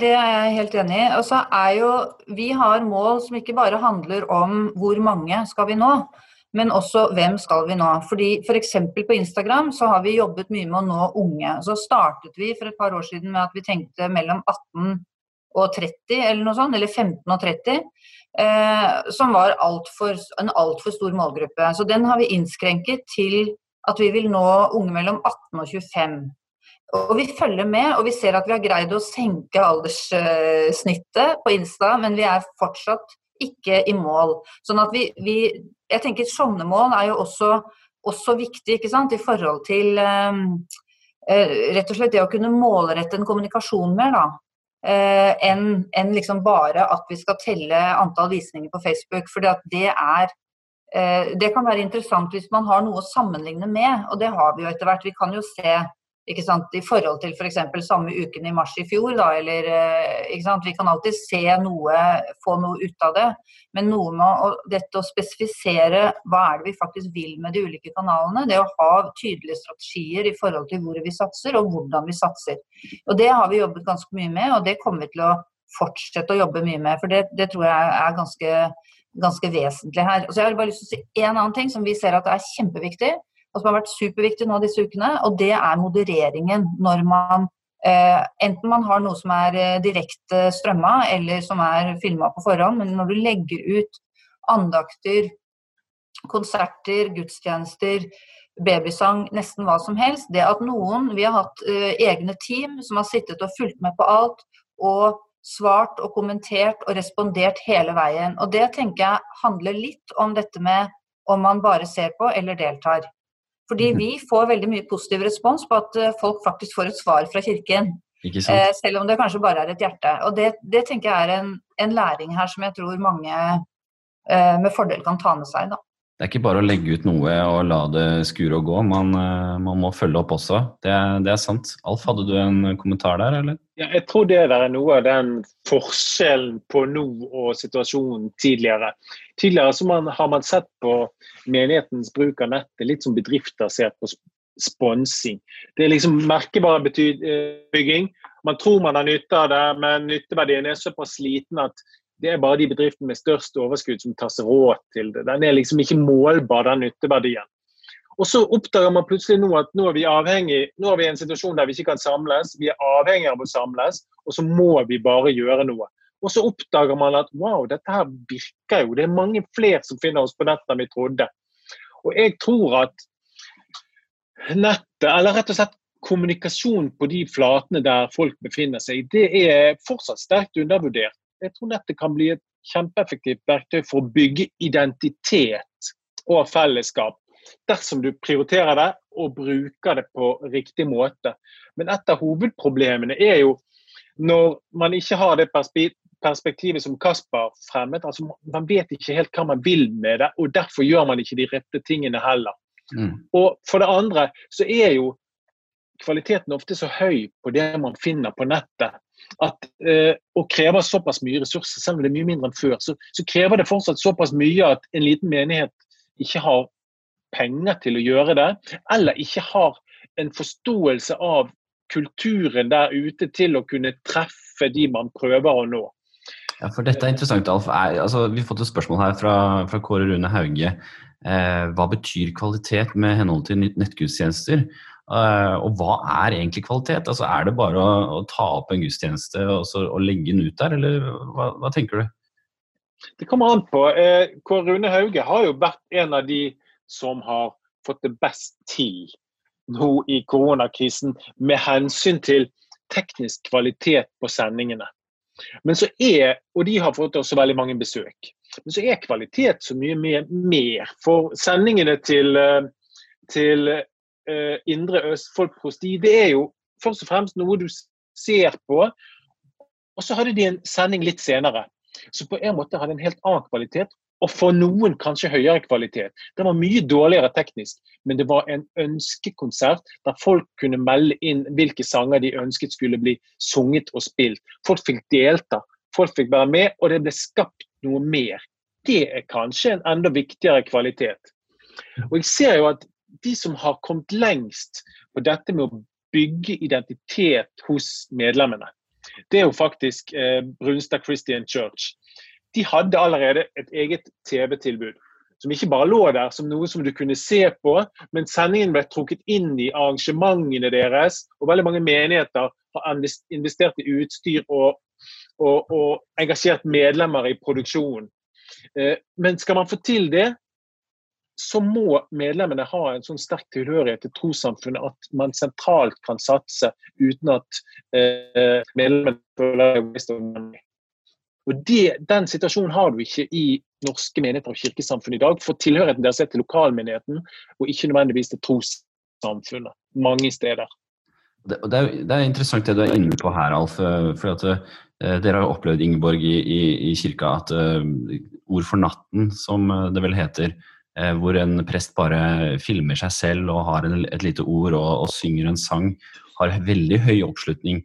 det er jeg helt enig i. Og så er jo Vi har mål som ikke bare handler om hvor mange skal vi nå, men også hvem skal vi nå. Fordi F.eks. For på Instagram så har vi jobbet mye med å nå unge. Så startet vi for et par år siden med at vi tenkte mellom 18 og 30, eller noe sånt, eller 15 og 30, eh, som var alt for, en altfor stor målgruppe. Så den har vi innskrenket til at vi vil nå unge mellom 18 og 25. Og vi følger med, og vi ser at vi har greid å senke alderssnittet på Insta, men vi er fortsatt ikke i mål. Sånn at vi, vi Jeg tenker sånne mål er jo også, også viktig ikke sant, i forhold til um, rett og slett det å kunne målrette en kommunikasjon mer. da eh, enn en liksom bare at vi skal telle antall visninger på Facebook. For det er eh, Det kan være interessant hvis man har noe å sammenligne med, og det har vi jo etter hvert. Vi kan jo se ikke sant, i forhold til f.eks. For samme uken i mars i fjor. Da, eller, eh, ikke sant, Vi kan alltid se noe, få noe ut av det. Men noe med å, dette å spesifisere hva er det vi faktisk vil med de ulike kanalene. Det å ha tydelige strategier i forhold til hvor vi satser og hvordan vi satser. Og Det har vi jobbet ganske mye med, og det kommer vi til å fortsette å jobbe mye med. For det, det tror jeg er ganske, ganske vesentlig her. Og så Jeg har bare lyst til å si en annen ting som vi ser at er kjempeviktig og som har vært superviktig nå disse ukene, og det er modereringen. Når man eh, enten man har noe som er eh, direkte strømma, eller som er filma på forhånd, men når du legger ut andakter, konserter, gudstjenester, babysang, nesten hva som helst, det at noen Vi har hatt eh, egne team som har sittet og fulgt med på alt. og svart og kommentert og respondert hele veien. Og det tenker jeg handler litt om dette med om man bare ser på eller deltar. Fordi mhm. vi får veldig mye positiv respons på at eh, folk faktisk får et svar fra kirken. Eh, selv om det kanskje bare er et hjerte. Og det, det tenker jeg er en, en, læring her som jeg tror mange eh, med fordel kan ta med seg. Da. Det er ikke bare å legge ut noe og la det skure og gå, man, eh, man må følge opp også. Det det er, sant. Alf, hadde du en kommentar der, eller? Ja, jeg tror det er noe av den forskjellen på nå og situasjonen tidligere. Tidligere man, har man sett på menighetens bruk av nettet litt som bedrifter ser på sponsing. Det er liksom merkevarebygging. Man tror man har nytte av det, men nytteverdien er såpass liten at det er bare de bedriftene med størst overskudd som tar seg råd til det. Den er liksom ikke målbar, den nytteverdien. Og så oppdager man plutselig nå at nå er vi avhengig, nå er vi i en situasjon der vi ikke kan samles. Vi er avhengig av å samles, og så må vi bare gjøre noe. Og så oppdager man at wow, dette her virker jo. Det er mange flere som finner oss på nettet enn vi trodde. Og jeg tror at nettet, eller rett og slett kommunikasjon på de flatene der folk befinner seg, det er fortsatt sterkt undervurdert. Jeg tror nettet kan bli et kjempeeffektivt verktøy for å bygge identitet og fellesskap. Dersom du prioriterer det og bruker det på riktig måte. Men et av hovedproblemene er jo når man ikke har det perspektivet som Kasper fremmet. altså Man vet ikke helt hva man vil med det, og derfor gjør man ikke de rette tingene heller. Mm. Og For det andre så er jo kvaliteten ofte så høy på det man finner på nettet, at, eh, og krever såpass mye ressurser, selv om det er mye mindre enn før, så, så, krever det fortsatt såpass mye at en liten menighet ikke har penger til å gjøre det, eller ikke har en forståelse av kulturen der ute til å kunne treffe de man prøver å nå. Ja, for dette er interessant, Alf. Er, altså, vi har fått et spørsmål her fra, fra Kåre Rune Hauge. Eh, hva betyr kvalitet med henhold til nettgudstjenester? Eh, og hva er egentlig kvalitet? Altså, er det bare å, å ta opp en gudstjeneste og, så, og, legge den ut der, eller hva, hva tenker du? Det kommer an på. Eh, Kåre Rune Hauge har jo vært en av de som har fått det best til nå i koronakrisen med hensyn til teknisk kvalitet på sendingene. Men så er, Og de har fått også veldig mange besøk. Men så er kvalitet så mye mer. For sendingene til, eh, til uh, Indre Østfold prosti, det er jo først og fremst noe du ser på. Og så hadde de en sending litt senere. Så på en måte hadde en helt annen kvalitet og for noen kanskje høyere kvalitet. Den var mye dårligere teknisk, men det var en ønskekonsert der folk kunne melde inn hvilke sanger de ønsket skulle bli sunget og spilt. Folk fikk delta, folk fikk være med, og det ble skapt noe mer. Det er kanskje en enda viktigere kvalitet. Og jeg ser jo at de som har kommet lengst på dette med å bygge identitet hos medlemmene, det er jo faktisk eh, Brunstad Christian Church de hadde allerede et eget TV-tilbud. Som ikke bare lå der som noe som du kunne se på, men sendingen ble trukket inn i arrangementene deres. Og veldig mange menigheter har investert i utstyr og, og, og engasjert medlemmer i produksjonen. Eh, men skal man få til det, så må medlemmene ha en sånn sterk tilhørighet til trossamfunnet at man sentralt kan satse uten at eh, medlemmene føler seg og det, Den situasjonen har du ikke i norske menigheter og kirkesamfunn i dag. For tilhørigheten deres er til lokalmenigheten, og ikke nødvendigvis til trossamfunnet. Mange steder. Det, det, er, det, er, interessant det du er inne på her, Alf. Eh, for at uh, Dere har opplevd Ingeborg i, i, i kirka at uh, Ord for natten, som det vel heter, hvor en prest bare filmer seg selv og har en, et lite ord og, og, synger en sang, har veldig høy oppslutning.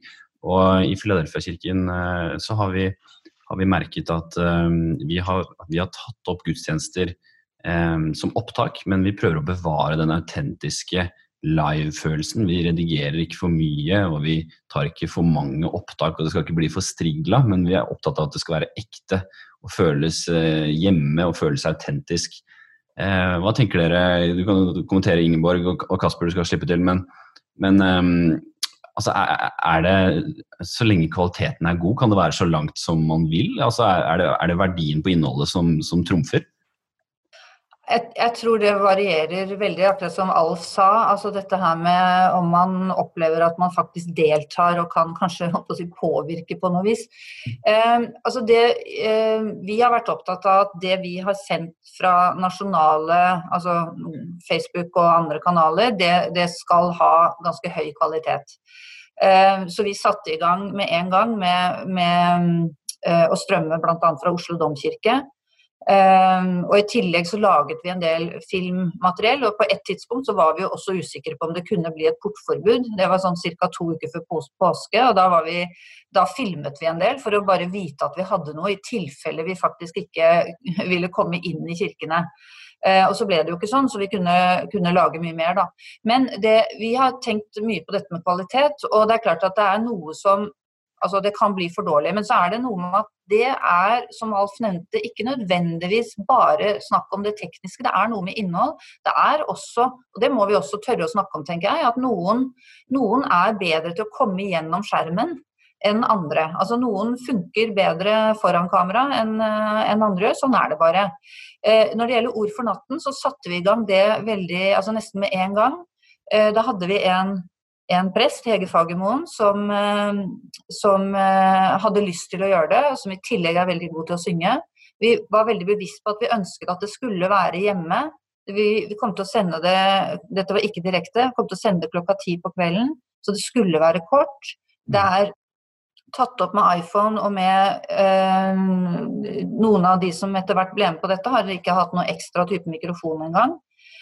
Og i Filadelfia-kirken så har vi har vi merket at um, vi, har, vi, har, tatt opp gudstjenester um, som opptak, men vi prøver å bevare den autentiske live-følelsen. Vi redigerer ikke for mye, og vi tar ikke for mange opptak. og Det skal ikke bli for strigla, men vi er opptatt av at det skal være ekte og føles hjemme og føles autentisk. Uh, hva tenker dere? Du kan kommentere Ingeborg og Kasper, du skal slippe til. Men, men um, altså er, er, det Så lenge kvaliteten er god, kan det være så langt som man vil? Altså er, det, er det verdien på innholdet som, som trumfer? Jeg, jeg, tror det varierer veldig, akkurat som Alf sa. altså Dette her med om man opplever at man faktisk deltar og kan kanskje si, påvirke på noe vis. Eh, altså det, eh, vi har vært opptatt av at det vi har sendt fra nasjonale, altså Facebook og andre kanaler, det, det skal ha ganske høy kvalitet. Eh, så vi satte i gang med en gang med, med eh, å strømme bl.a. fra Oslo domkirke. Um, og I tillegg så laget vi en del filmmateriell, og på et tidspunkt så var vi jo også usikre på om det kunne bli et portforbud. Det var sånn ca. to uker før påske, og da, vi, da, filmet vi en del for å bare vite at vi hadde noe, i tilfelle vi faktisk ikke ville komme inn i kirkene. Uh, og så ble det jo ikke sånn, så vi kunne, kunne lage mye mer, da. Men det, vi har tenkt mye på dette med kvalitet, og det er klart at det er noe som Altså, det kan bli for dårlig. Men så er det noe med at det er, som Alf nevnte, ikke nødvendigvis bare snakk om det tekniske. Det er noe med innhold. Det er også, og det må vi også tørre å snakke om, tenker jeg, at noen, noen er bedre til å komme gjennom skjermen enn andre. Altså Noen funker bedre foran kamera enn en andre. Sånn er det bare. Eh, når det gjelder Ord for natten, så satte vi i gang det veldig, altså nesten med en gang. Eh, da hadde vi en en prest, Hege Fagermoen, som, eh, som, eh, hadde lyst til å gjøre det, og som i tillegg er veldig god til å synge. Vi var veldig bevisst på at vi ønsket at det skulle være hjemme. Vi, vi kom til å sende det Dette var ikke direkte. Kom til å sende det klokka ti på kvelden, så det skulle være kort. Det mm. er tatt opp med iPhone og med øh, noen av de som etter hvert ble med på dette, har ikke hatt noe ekstra type mikrofon engang.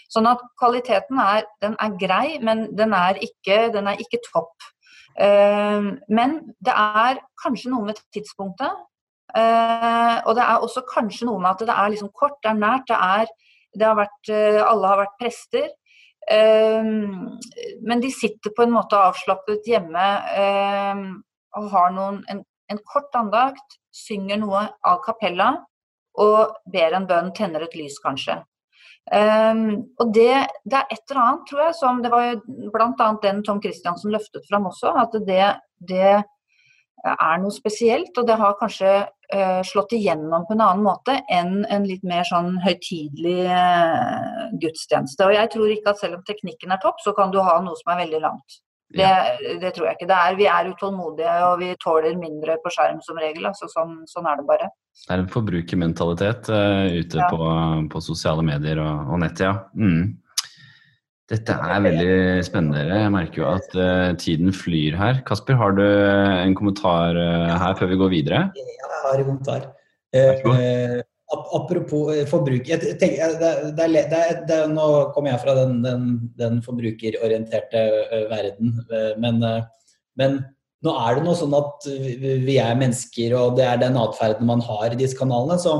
Sånn at kvaliteten er, er grei, men den er ikke, den er ikke topp. Uh, men det er kanskje noe med tidspunktet. Uh, og det er også kanskje noe med at det er liksom kort, det er nært. Det er, det har vært, uh, alle har vært prester. men de sitter på en måte avslappet hjemme og har noen, en en kort andakt, synger noe a cappella og ber en bønn, tenner et lys kanskje. Um, og det, det, er et eller annet, tror jeg, som det var bl.a. den Tom Christiansen løftet fram også, at det, det, er noe spesielt. Og det har kanskje uh, slått igjennom på en annen måte enn en litt mer sånn høytidelig uh, gudstjeneste. Og jeg tror ikke at selv om teknikken er topp, så kan du ha noe som er veldig langt. Det, det, tror jeg ikke. Er, vi er utålmodige og vi tåler mindre på skjerm som regel. Altså, sånn, sånn, er det bare. Det er en forbrukermentalitet uh, ute ja. på, på, sosiale medier og, og nettet, ja. Mm. Dette er veldig spennende. Jeg merker jo at uh, tiden flyr her. Kasper, har du en kommentar uh, her før vi går videre? Ja, jeg har en kommentar. Apropos eh, forbruk tenker, det, det, det, Nå kommer jeg fra den, den, den forbrukerorienterte eh, verden, eh, men, men, nå er det noe sånn at vi er mennesker, og det er den atferden man har i disse kanalene. Så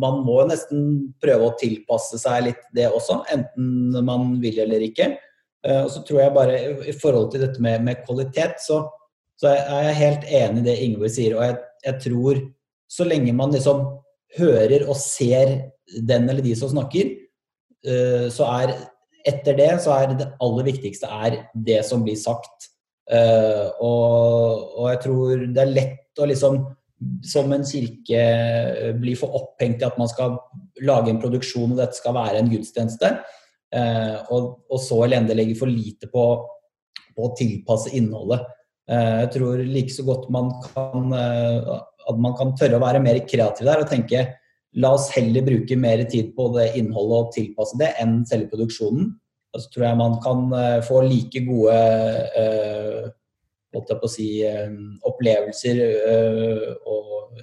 man må nesten prøve å tilpasse seg litt det også, enten man vil eller ikke. Og så tror jeg bare i forhold til dette med, med kvalitet, så, så, er jeg helt enig i det Ingeborg sier. Og jeg, jeg tror så lenge man liksom hører og ser den eller de som snakker, eh, så er etter det så er det aller viktigste er det som blir sagt. Eh, og, og jeg tror det er lett å liksom som en kirke bli for opphengt i at man skal lage en produksjon og dette skal være en gudstjeneste. Eh, og, og så elendig legge for lite på, på, å tilpasse innholdet. Jeg tror like så godt man kan at man kan tørre å være mer kreativ der og tenke la oss heller bruke mer tid på det innholdet og tilpasse det enn selve produksjonen. Og så tror jeg man kan uh, få like gode holdt jeg på å si, opplevelser og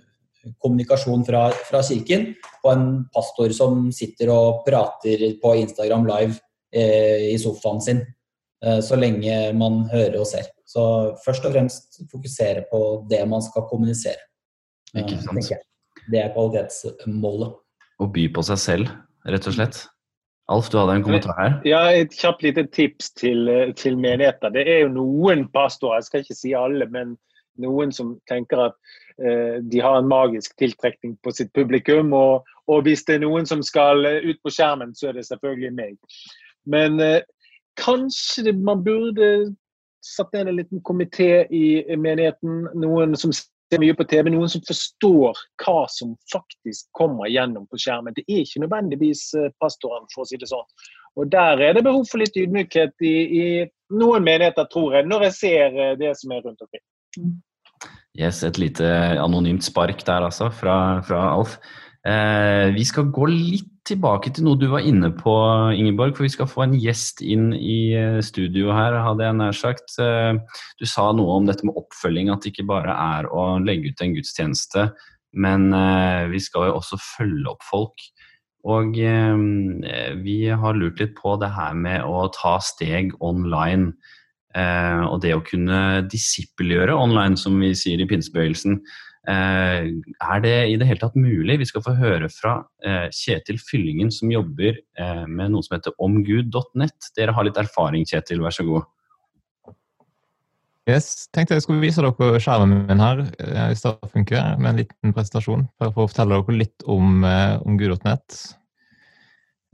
kommunikasjon fra, fra, kirken på en pastor som sitter og prater på Instagram live i sofaen sin. så lenge man hører og ser. Så først og fremst fokusere på det man skal kommunisere. Ikke sant. Det er kvalitetsmålet. Å by på seg selv, rett og slett. Alf, du hadde en kommentar her? Ja, Et kjapt lite tips til, til, menigheter. Det er jo noen pastorer, jeg skal ikke si alle, men noen som tenker at eh, de har en magisk tiltrekning på sitt publikum. Og, og, hvis det er noen som skal ut på skjermen, så er det selvfølgelig meg. Men eh, kanskje man burde satt ned en liten komité i menigheten. Noen som ser mye på TV, noen som forstår hva som faktisk kommer gjennom på skjermen. Det er ikke nødvendigvis eh, pastoren, for å si det sånn. Og Der er det behov for litt ydmykhet i, i noen menigheter, tror jeg, når jeg ser eh, det som er rundt omkring. Yes, Et lite anonymt spark der, altså, fra, fra Alf. Eh, vi skal gå litt tilbake til noe du var inne på, Ingeborg. For vi skal få en gjest inn i eh, studio her, hadde jeg nær sagt. Eh, du sa noe om dette med oppfølging, at det ikke bare er å legge ut en gudstjeneste. Men eh, vi skal jo også følge opp folk. Og vi har lurt litt på det her med å ta steg online. Og det å kunne disippelgjøre online, som vi sier i pinsebevegelsen. Eh, er det i det hele tatt mulig? Vi skal få høre fra eh, Kjetil Fyllingen, som jobber eh, med noe som heter omgud.nett. Dere har litt erfaring, Kjetil. Vær så god. Yes, tenkte jeg skulle vise dere skjermen min her hvis det funker, med en liten presentasjon. For å fortelle dere litt om, om Gud.nett.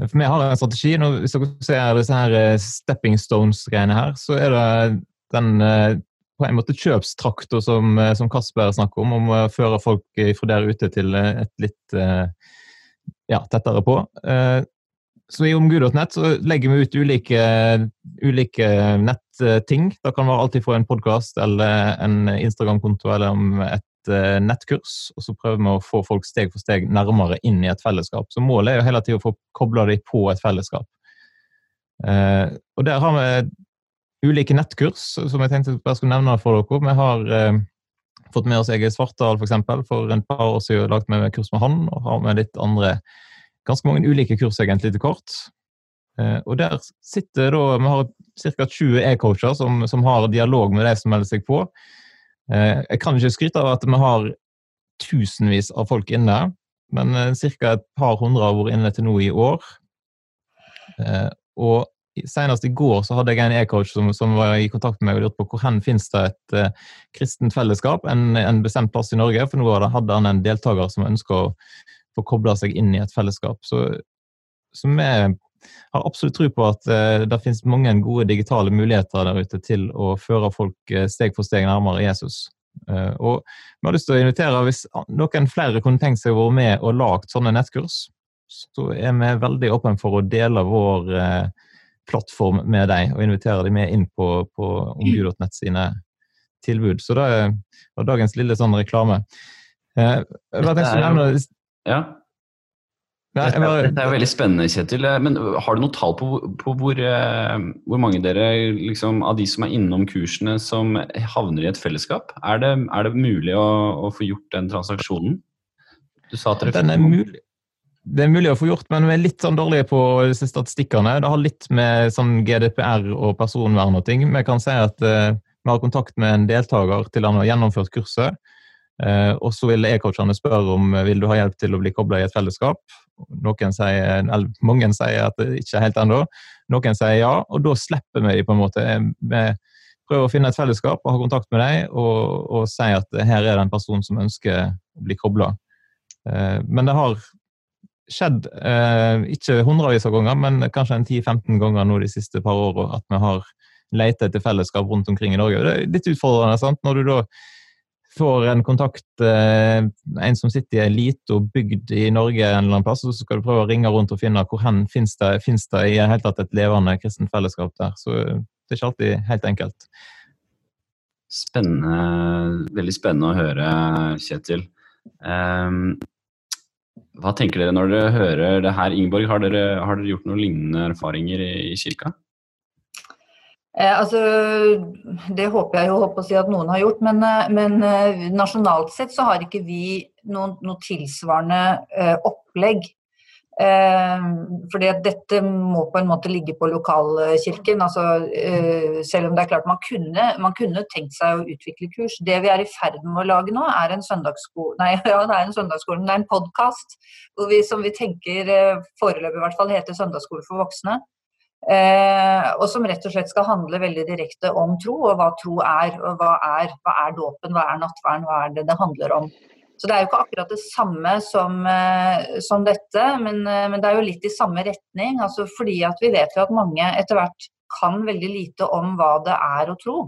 For vi har en strategi. Nå, hvis dere ser disse her stepping stones-greiene her, så er det den på en måte kjøpstraktor som, eh, som Kasper snakker om, om å føre folk fra der ute til eh, et litt eh, ja, tettere på. Så i omgud.nett så legger vi ut ulike, ulike netting. Det kan være alltid fra en podkast eller en Instagram-konto eller et nettkurs. Og så prøver vi å få folk steg for steg nærmere inn i et fellesskap. Så målet er jo hele tida å få kobla dem på et fellesskap. Og der har vi ulike nettkurs som jeg tenkte jeg skulle nevne for dere. Vi har eh, fått med oss Egil Svartdal for, eksempel, for en par år siden. lagt med kurs med han, og har med litt andre Ganske mange ulike kurs, egentlig, til kort. Eh, og der sitter da Vi har ca. 20 e-coacher som, som, har dialog med de som melder seg på. Eh, jeg kan ikke skryte av at vi har tusenvis av folk inne, men ca. et par hundre har vært inne til nå i år. Og senest i går så hadde jeg en e-coach som, som, var i kontakt med meg og lurte på hvor hen finnes det et uh, kristent fellesskap, en, en, bestemt plass i Norge. For nå hadde han en deltaker som ønska å få kobla seg inn i et fellesskap. Så, så vi har absolutt tro på at uh, det finnes mange gode digitale muligheter der ute til å føre folk uh, steg for steg nærmere Jesus. Og vi har lyst til å invitere, Hvis noen flere kunne tenkt seg å være med og lagt sånne nettkurs, så er vi veldig åpne for å dele vår plattform med deg og invitere dem med inn på, på omgud.nett sine tilbud. Så det var dagens lille sånn reklame. Eh, hva tenkte du nevne? Ja. Dette, dette er jo veldig spennende, Kjetil. Eh, men har du noe tall på, på hvor, eh, hvor, mange dere liksom, av de som er innom kursene, som havner i et fellesskap? Er det, er det mulig å, å, få gjort den transaksjonen? Du sa at dere den er mulig. Det er mulig å få gjort, men vi er litt sånn dårlige på disse statistikkene. Det har litt med sånn GDPR og personvern og ting. Vi kan si at uh, vi har kontakt med en deltaker til han har gjennomført kurset. Uh, og så vil e-coachene spørre om vil du ha hjelp til å bli kobla i et fellesskap. Noen sier, eller Mange sier at det ikke er helt ennå. Noen sier ja, og da slipper vi dem på en måte. Vi prøver å finne et fellesskap og ha kontakt med dem og, og si at her er det en person som ønsker å bli kobla. Uh, men det har skjedd, eh, ikke hundrevis av ganger, men kanskje en 10-15 ganger nå de siste par åra, at vi har lett etter fellesskap rundt omkring i Norge. Det er litt utfordrende sant? når du da får en kontakt, eh, en som sitter i ei lita bygd i Norge en eller annen plass, så skal du prøve å ringe rundt og finne hvor hen finnes det, finnes det i hele tatt et levende kristent fellesskap der. Så det er ikke alltid helt enkelt. Spennende, veldig spennende å høre, Kjetil. Um, hva tenker dere når dere hører det her? Ingeborg, har dere, har dere gjort noen lignende erfaringer i, kirka? Eh, altså, det håper jeg jo håper å si at noen har gjort, men, eh, men eh, nasjonalt sett så har ikke vi noen, noe tilsvarende eh, opplegg. Eh, fordi at dette må på en måte ligge på lokalkirken. altså eh, Selv om det er klart man kunne, man kunne tenkt seg å utvikle kurs. Det vi er i ferd med å lage nå, er en søndagsskole Nei, ja, det er en søndagsskole, men det er en podkast som vi tenker eh, foreløpig i hvert fall heter Søndagsskole for voksne. Og som rett og slett skal handle veldig direkte om tro, og hva tro er. og Hva er, hva er dåpen, hva er nattverden, hva er det det handler om. Så det er jo ikke akkurat det samme som, eh, som dette, men, eh, men, det er jo litt i samme retning. Altså fordi at vi vet jo at mange etter hvert kan veldig lite om hva det er å tro.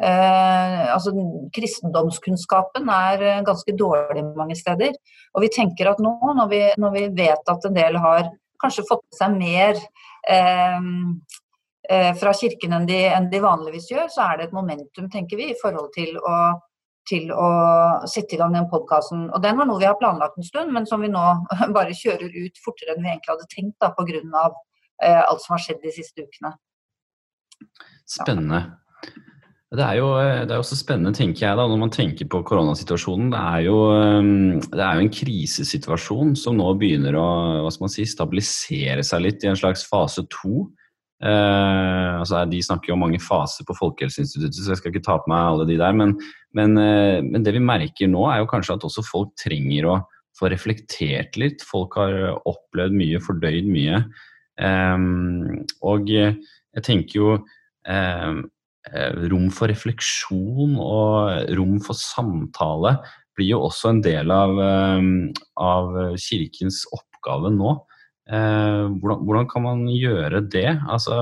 Eh, altså Kristendomskunnskapen er eh, ganske dårlig mange steder. Og vi tenker at nå, når vi, når vi vet at en del har kanskje fått med seg mer eh, fra kirken enn de, enn de vanligvis gjør, så er det et momentum, tenker vi, i forhold til å til å sette i gang den podkasten. Og den var noe vi har planlagt en stund, men som vi nå bare kjører ut fortere enn vi egentlig hadde tenkt da, pga. Eh, alt som har skjedd de siste ukene. Spennende. Det er, jo, det er også spennende, tenker jeg, da, når man tenker på koronasituasjonen. Det er, jo, eh, det er jo en krisesituasjon som nå begynner å hva skal man si, stabilisere seg litt i en slags fase to. Eh, altså de snakker jo om mange faser på Folkehelseinstituttet, så jeg skal ikke ta på meg alle de der. Men, men, uh, men, det vi merker nå, er jo kanskje at også folk trenger å få reflektert litt. Folk har opplevd mye, fordøyd mye. Um, og jeg tenker jo um, rom for refleksjon og rom for samtale blir jo også en del av, um, av kirkens oppgave nå. Eh, hvordan, hvordan, kan man gjøre det? Altså,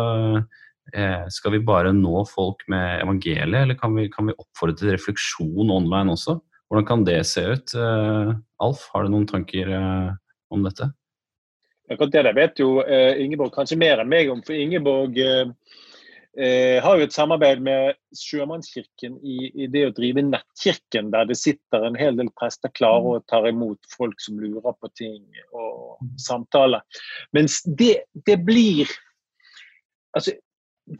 eh, skal vi bare nå folk med evangeliet, eller kan vi, kan vi, oppfordre til refleksjon online også? Hvordan kan det se ut? Eh, Alf, har du noen tanker om dette? Akkurat det der vet jo Ingeborg kanskje mer enn meg om, for Ingeborg eh, har jo et samarbeid med Sjømannskirken i, i, det å drive nettkirken, der det sitter en hel del prester klare og tar imot folk som lurer på ting og samtaler. Mens det, det blir Altså,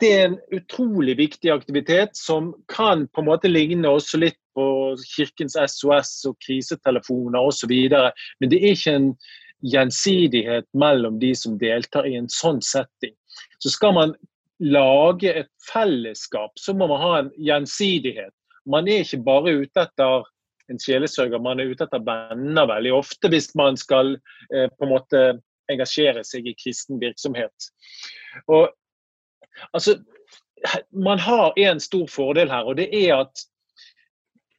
det er en utrolig viktig aktivitet som kan på en måte ligne også litt på Kirkens SOS og krisetelefoner osv. Men det er ikke en gjensidighet mellom de som deltar i en sånn setting. Så skal man lage et fellesskap, så må man ha en gjensidighet. Man er ikke bare ute etter en sjelesørger, man er ute etter venner veldig ofte hvis man skal eh, på en måte engasjere seg i kristen virksomhet. Og Altså, man har en stor fordel her, og det er at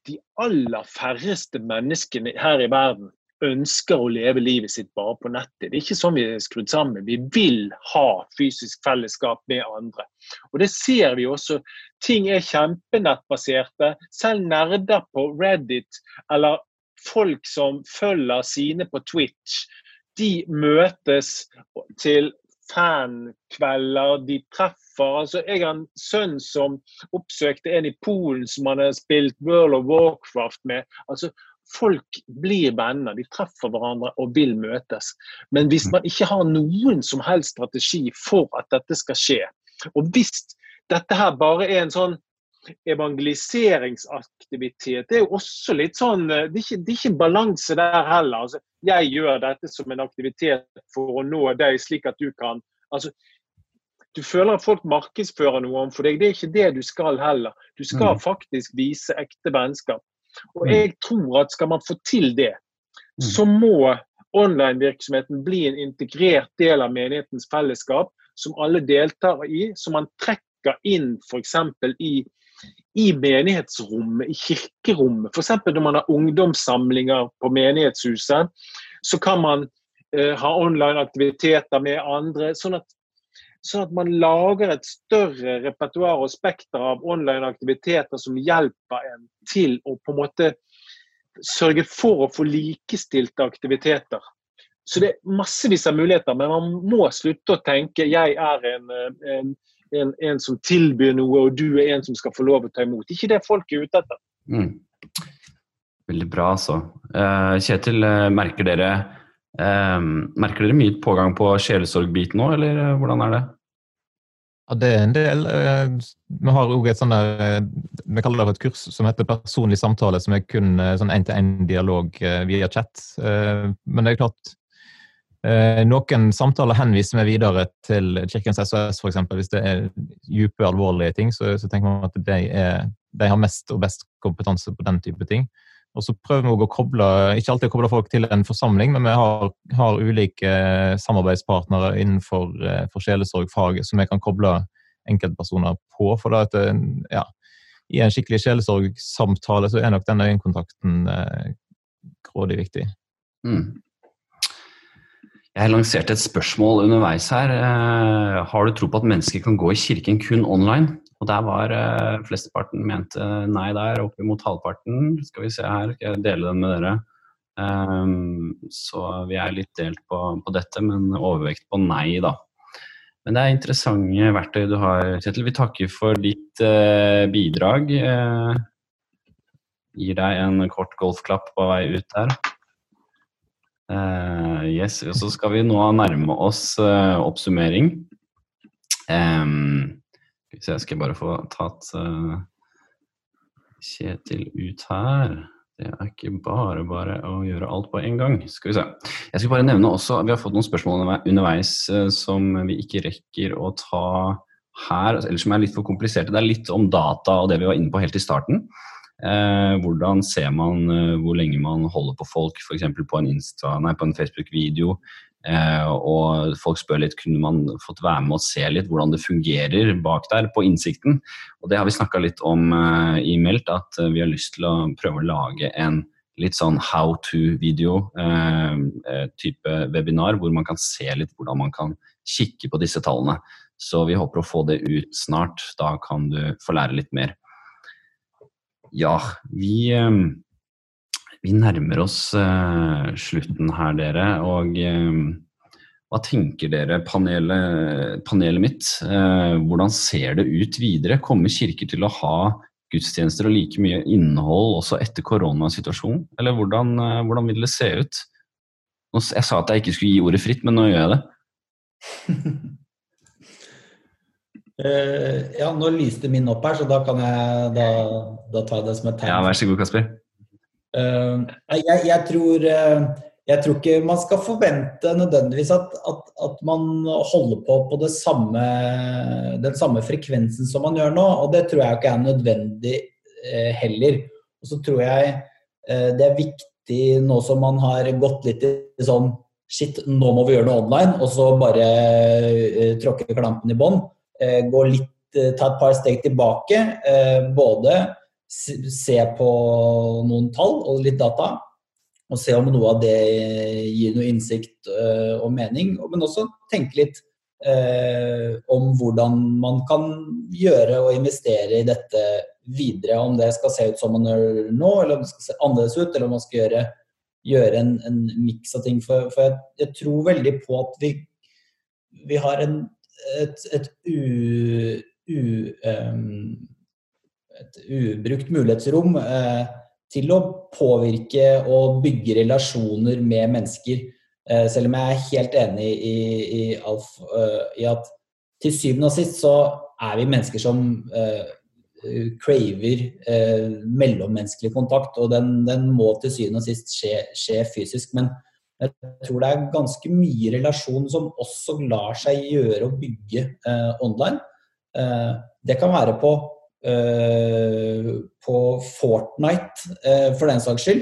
de aller færreste menneskene her i verden ønsker å leve livet sitt bare på nettet. Det er ikke sånn vi er skrudd sammen. Vi vil ha fysisk fellesskap med andre. Og det ser vi også. Ting er kjempenettbaserte. Selv nerder på Reddit eller folk som følger sine på Twitch, de møtes til fankvelder. De treffer altså Jeg har en sønn som oppsøkte en i Polen som han har spilt World of Warcraft med. altså Folk blir venner, de treffer hverandre og vil møtes. Men hvis man ikke har noen som helst strategi for at dette skal skje, og hvis dette her bare er en sånn evangeliseringsaktivitet, det er jo også litt sånn Det er ikke, det er ikke balanse der heller. Altså, jeg gjør dette som en aktivitet for å nå deg, slik at du kan altså, Du føler at folk markedsfører noe om for deg. Det er ikke det du skal heller. Du skal mm. faktisk vise ekte vennskap. Og mm. jeg tror at skal man få til det, mm. så må online-virksomheten bli en integrert del av menighetens fellesskap, som alle deltar i, som man trekker inn f.eks. i i menighetsrommet, i kirkerommet. F.eks. når man har ungdomssamlinger på menighetshuset, så kan man eh, ha online aktiviteter med andre. Sånn at, sånn at, man lager et større repertoar og spekter av online aktiviteter som hjelper en til å på en måte sørge for å få likestilte aktiviteter. Så det er massevis av muligheter, men man må slutte å tenke jeg er en, eh, en en, en, som tilbyr noe, og du er en som skal få lov å ta imot. Ikke det folk er ute etter. Mm. Veldig bra, altså. Uh, Kjetil, uh, merker dere merker dere mye pågang på sjelesorgbiten nå, eller hvordan er det? Ja, det er en del. Vi har òg et sånt der, vi kaller det for et kurs som heter personlig samtale, som er kun sånn én-til-én-dialog via chat. Men det er klart, Eh, noen samtaler henviser vi videre til Kirkens SOS, f.eks. Hvis det er dype, alvorlige ting, så, så, tenker man at de, er, de, har mest og best kompetanse på den type ting. Og så prøver vi å koble, ikke alltid å koble folk til en forsamling, men vi har, har ulike samarbeidspartnere innenfor eh, for sjelesorgfaget som vi kan koble enkeltpersoner på. For at, eh, ja, i en skikkelig sjelesorgsamtale så er nok den øyekontakten eh, grådig viktig. Mm. Jeg lanserte et spørsmål underveis her. Eh, har du tro på at mennesker kan gå i kirken kun online? Og der var eh, flesteparten mente nei der, oppimot halvparten. Skal vi se her, skal jeg dele den med dere. Um, så vi er litt delt på, på, dette, men overvekt på nei, da. Men det er interessante verktøy du har, Kjetil. Vi takker for ditt eh, bidrag. Eh, gir deg en kort golfklapp på vei ut der. Uh, yes, og så skal vi nå nærme oss uh, oppsummering. Um, så jeg skal bare få tatt uh, Kjetil ut her. Det er ikke bare bare å gjøre alt på en gang. Skal vi se. Jeg skal bare nevne også, Vi har fått noen spørsmål underveis som vi ikke rekker å ta her, eller som er litt for kompliserte. Det er litt om data og det vi var inne på helt i starten. Eh, hvordan ser man eh, hvor lenge man holder på folk, f.eks. på en, en Facebook-video. Eh, og folk spør litt kunne man fått være med og se litt hvordan det fungerer bak der på innsikten. Og det har vi snakka litt om eh, i Meldt, at eh, vi har lyst til å prøve å lage en litt sånn how to-video eh, eh, type webinar, hvor man kan se litt hvordan man kan kikke på disse tallene. Så vi håper å få det ut snart. Da kan du få lære litt mer. Ja, vi, vi nærmer oss uh, slutten her, dere. Og uh, hva tenker dere, panelet, panelet mitt? Uh, hvordan ser det ut videre? Kommer kirker til å ha gudstjenester og like mye innhold også etter koronasituasjonen? Eller hvordan, hvordan vil det se ut? Jeg sa at jeg ikke skulle gi ordet fritt, men nå gjør jeg det. Ja, nå lyste min opp her, så da kan jeg da, da tar jeg det som et tegn. Ja, Vær så god, Kasper. Uh, jeg, jeg, tror, uh, jeg, tror, ikke man skal forvente nødvendigvis at, at, at man holder på på samme, den samme frekvensen som man gjør nå. Og det tror jeg ikke er nødvendig heller. Og så tror jeg det er viktig nå som man har gått litt i sånn Shit, nå må vi gjøre noe online, og så bare tråkke klampen i bånn gå litt, ta et par steg tilbake. Både se på noen tall og litt data, og se om noe av det gir noe innsikt og mening. Men også tenke litt eh, om hvordan man kan gjøre og investere i dette videre. Om det skal se ut som man gjør nå, eller om det skal se annerledes ut, eller om man skal gjøre, gjøre en, en miks av ting. For, for jeg, jeg, tror veldig på at vi, vi har en, et, et, u, u, um, et ubrukt mulighetsrom eh, til å påvirke og bygge relasjoner med mennesker Eh, selv om jeg er helt enig i, i Alf eh, i at til syvende og sist så er vi mennesker som uh, craver uh, mellommenneskelig kontakt, og den, den, må til syvende og sist skje, skje, fysisk. Men jeg tror det er ganske mye relasjon som også lar seg gjøre å bygge online. det kan være på, på Fortnite, for den saks skyld.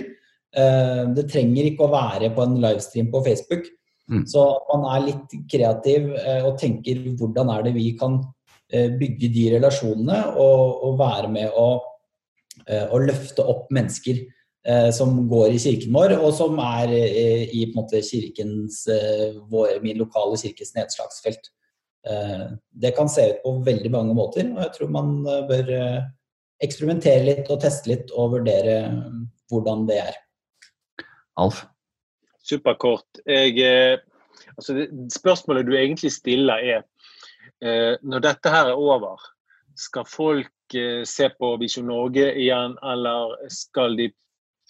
Eh, det trenger ikke å være på en livestream på Facebook. Mm. Så man er litt kreativ eh, og tenker hvordan er det vi kan eh, bygge de relasjonene og, og være med å, å, løfte opp mennesker som går i kirken vår, og som er i på en måte, kirkens, vår, min lokale kirkes nedslagsfelt. Det kan se ut på veldig mange måter, og jeg tror man bør eksperimentere litt og teste litt og vurdere hvordan det er. Alf? Superkort. Jeg, eh, altså spørsmålet du egentlig stiller er eh, når dette her er over, skal folk eh, se på Visjon Norge igjen, eller skal de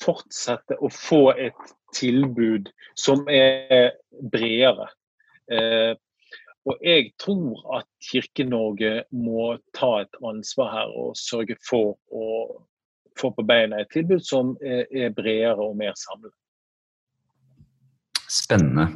fortsette å få et tilbud som er bredere? Og jeg tror at Kirke-Norge må ta et ansvar her og sørge for å få på beina et tilbud som er bredere og mer samlet. Spennende.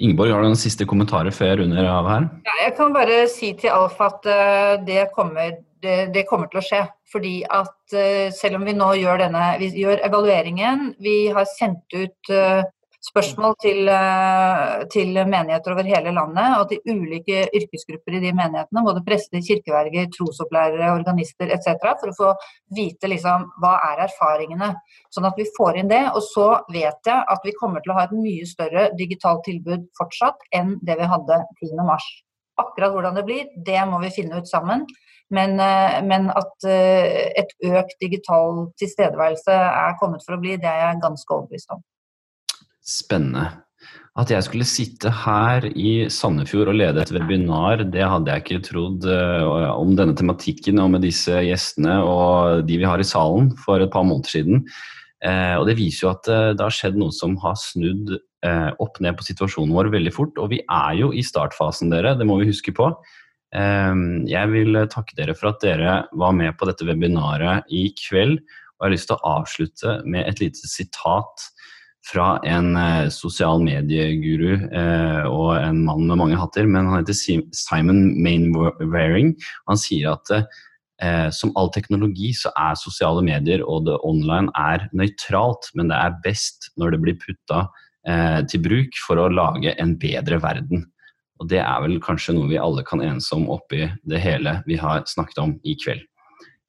Ingeborg, har du noen siste kommentarer før jeg runder av her? Ja, jeg kan bare si til Alf at uh, det, kommer, det, det, kommer, til å skje. Fordi at uh, selv om vi nå gjør denne Vi gjør evalueringen, vi har sendt ut uh, spørsmål til, eh, til, menigheter over hele landet og til ulike yrkesgrupper i de menighetene, både prester, kirkeverger, trosopplærere, organister etc., for å få vite liksom, hva er erfaringene. Sånn at vi får inn det. Og så vet jeg at vi kommer til å ha et mye større digitalt tilbud fortsatt enn det vi hadde 10.3. Akkurat hvordan det blir, det må vi finne ut sammen. Men, eh, men, at eh, et økt digital tilstedeværelse er kommet for å bli, det er jeg ganske overbevist om. Spennende. At jeg skulle sitte her i Sandefjord og lede et webinar, det hadde jeg ikke trodd uh, om denne tematikken og med disse gjestene og de vi har i salen for et par måneder siden. Uh, og det viser jo at uh, det har skjedd noe som har snudd opp ned på situasjonen vår veldig fort. Og vi er jo i startfasen, dere. Det må vi huske på. jeg vil takke dere for at dere var med på dette webinaret i kveld. Og jeg har lyst til å avslutte med et lite sitat fra en eh, sosial medieguru eh, og en mann med mange hatter, men han heter Simon Mainwaring. Han sier at eh, som all teknologi så er sosiale medier og det online er nøytralt, men det er best når det blir putta eh, til bruk for å lage en bedre verden. Og det er vel kanskje noe vi alle kan enes om oppi det hele vi har snakket om i kveld.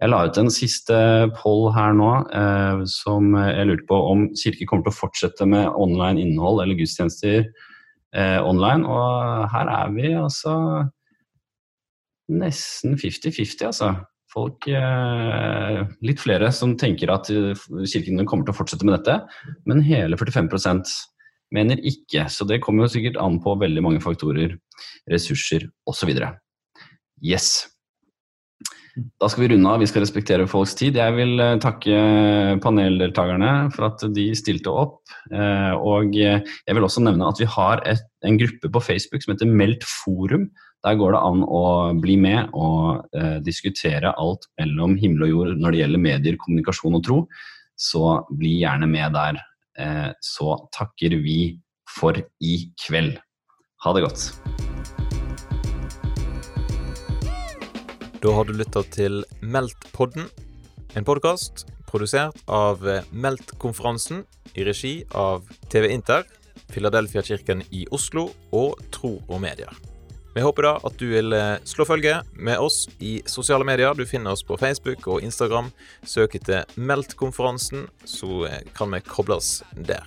Jeg la ut en siste poll her nå eh, som jeg lurte på om Kirke kommer til å fortsette med online innhold eller gudstjenester eh, online. Og her er vi altså nesten 50-50, altså. Folk, eh, litt flere som tenker at Kirken kommer til å fortsette med dette, men hele 45% mener ikke. Så det kommer jo sikkert an på veldig mange faktorer, ressurser osv. Yes. Da skal vi runde av. Vi skal respektere folks tid. Jeg vil eh, takke paneldeltakerne for at de stilte opp. Eh, og jeg vil også nevne at vi har et, en gruppe på Facebook som heter Meldt forum. Der går det an å bli med og eh, diskutere alt mellom himmel og jord når det gjelder medier, kommunikasjon og tro. Så bli gjerne med der. Eh, så takker vi for i kveld. Ha det godt. Da har du lytta til Meldt-podden, en podkast produsert av Meldt-konferansen i regi av TV Inter, Filadelfia-kirken i Oslo og Tro og Medier. Vi håper da at du vil eh, slå følge med oss i sosiale medier. Du finner oss på Facebook og Instagram. Søk etter Meldt-konferansen, så eh, kan vi kobles der.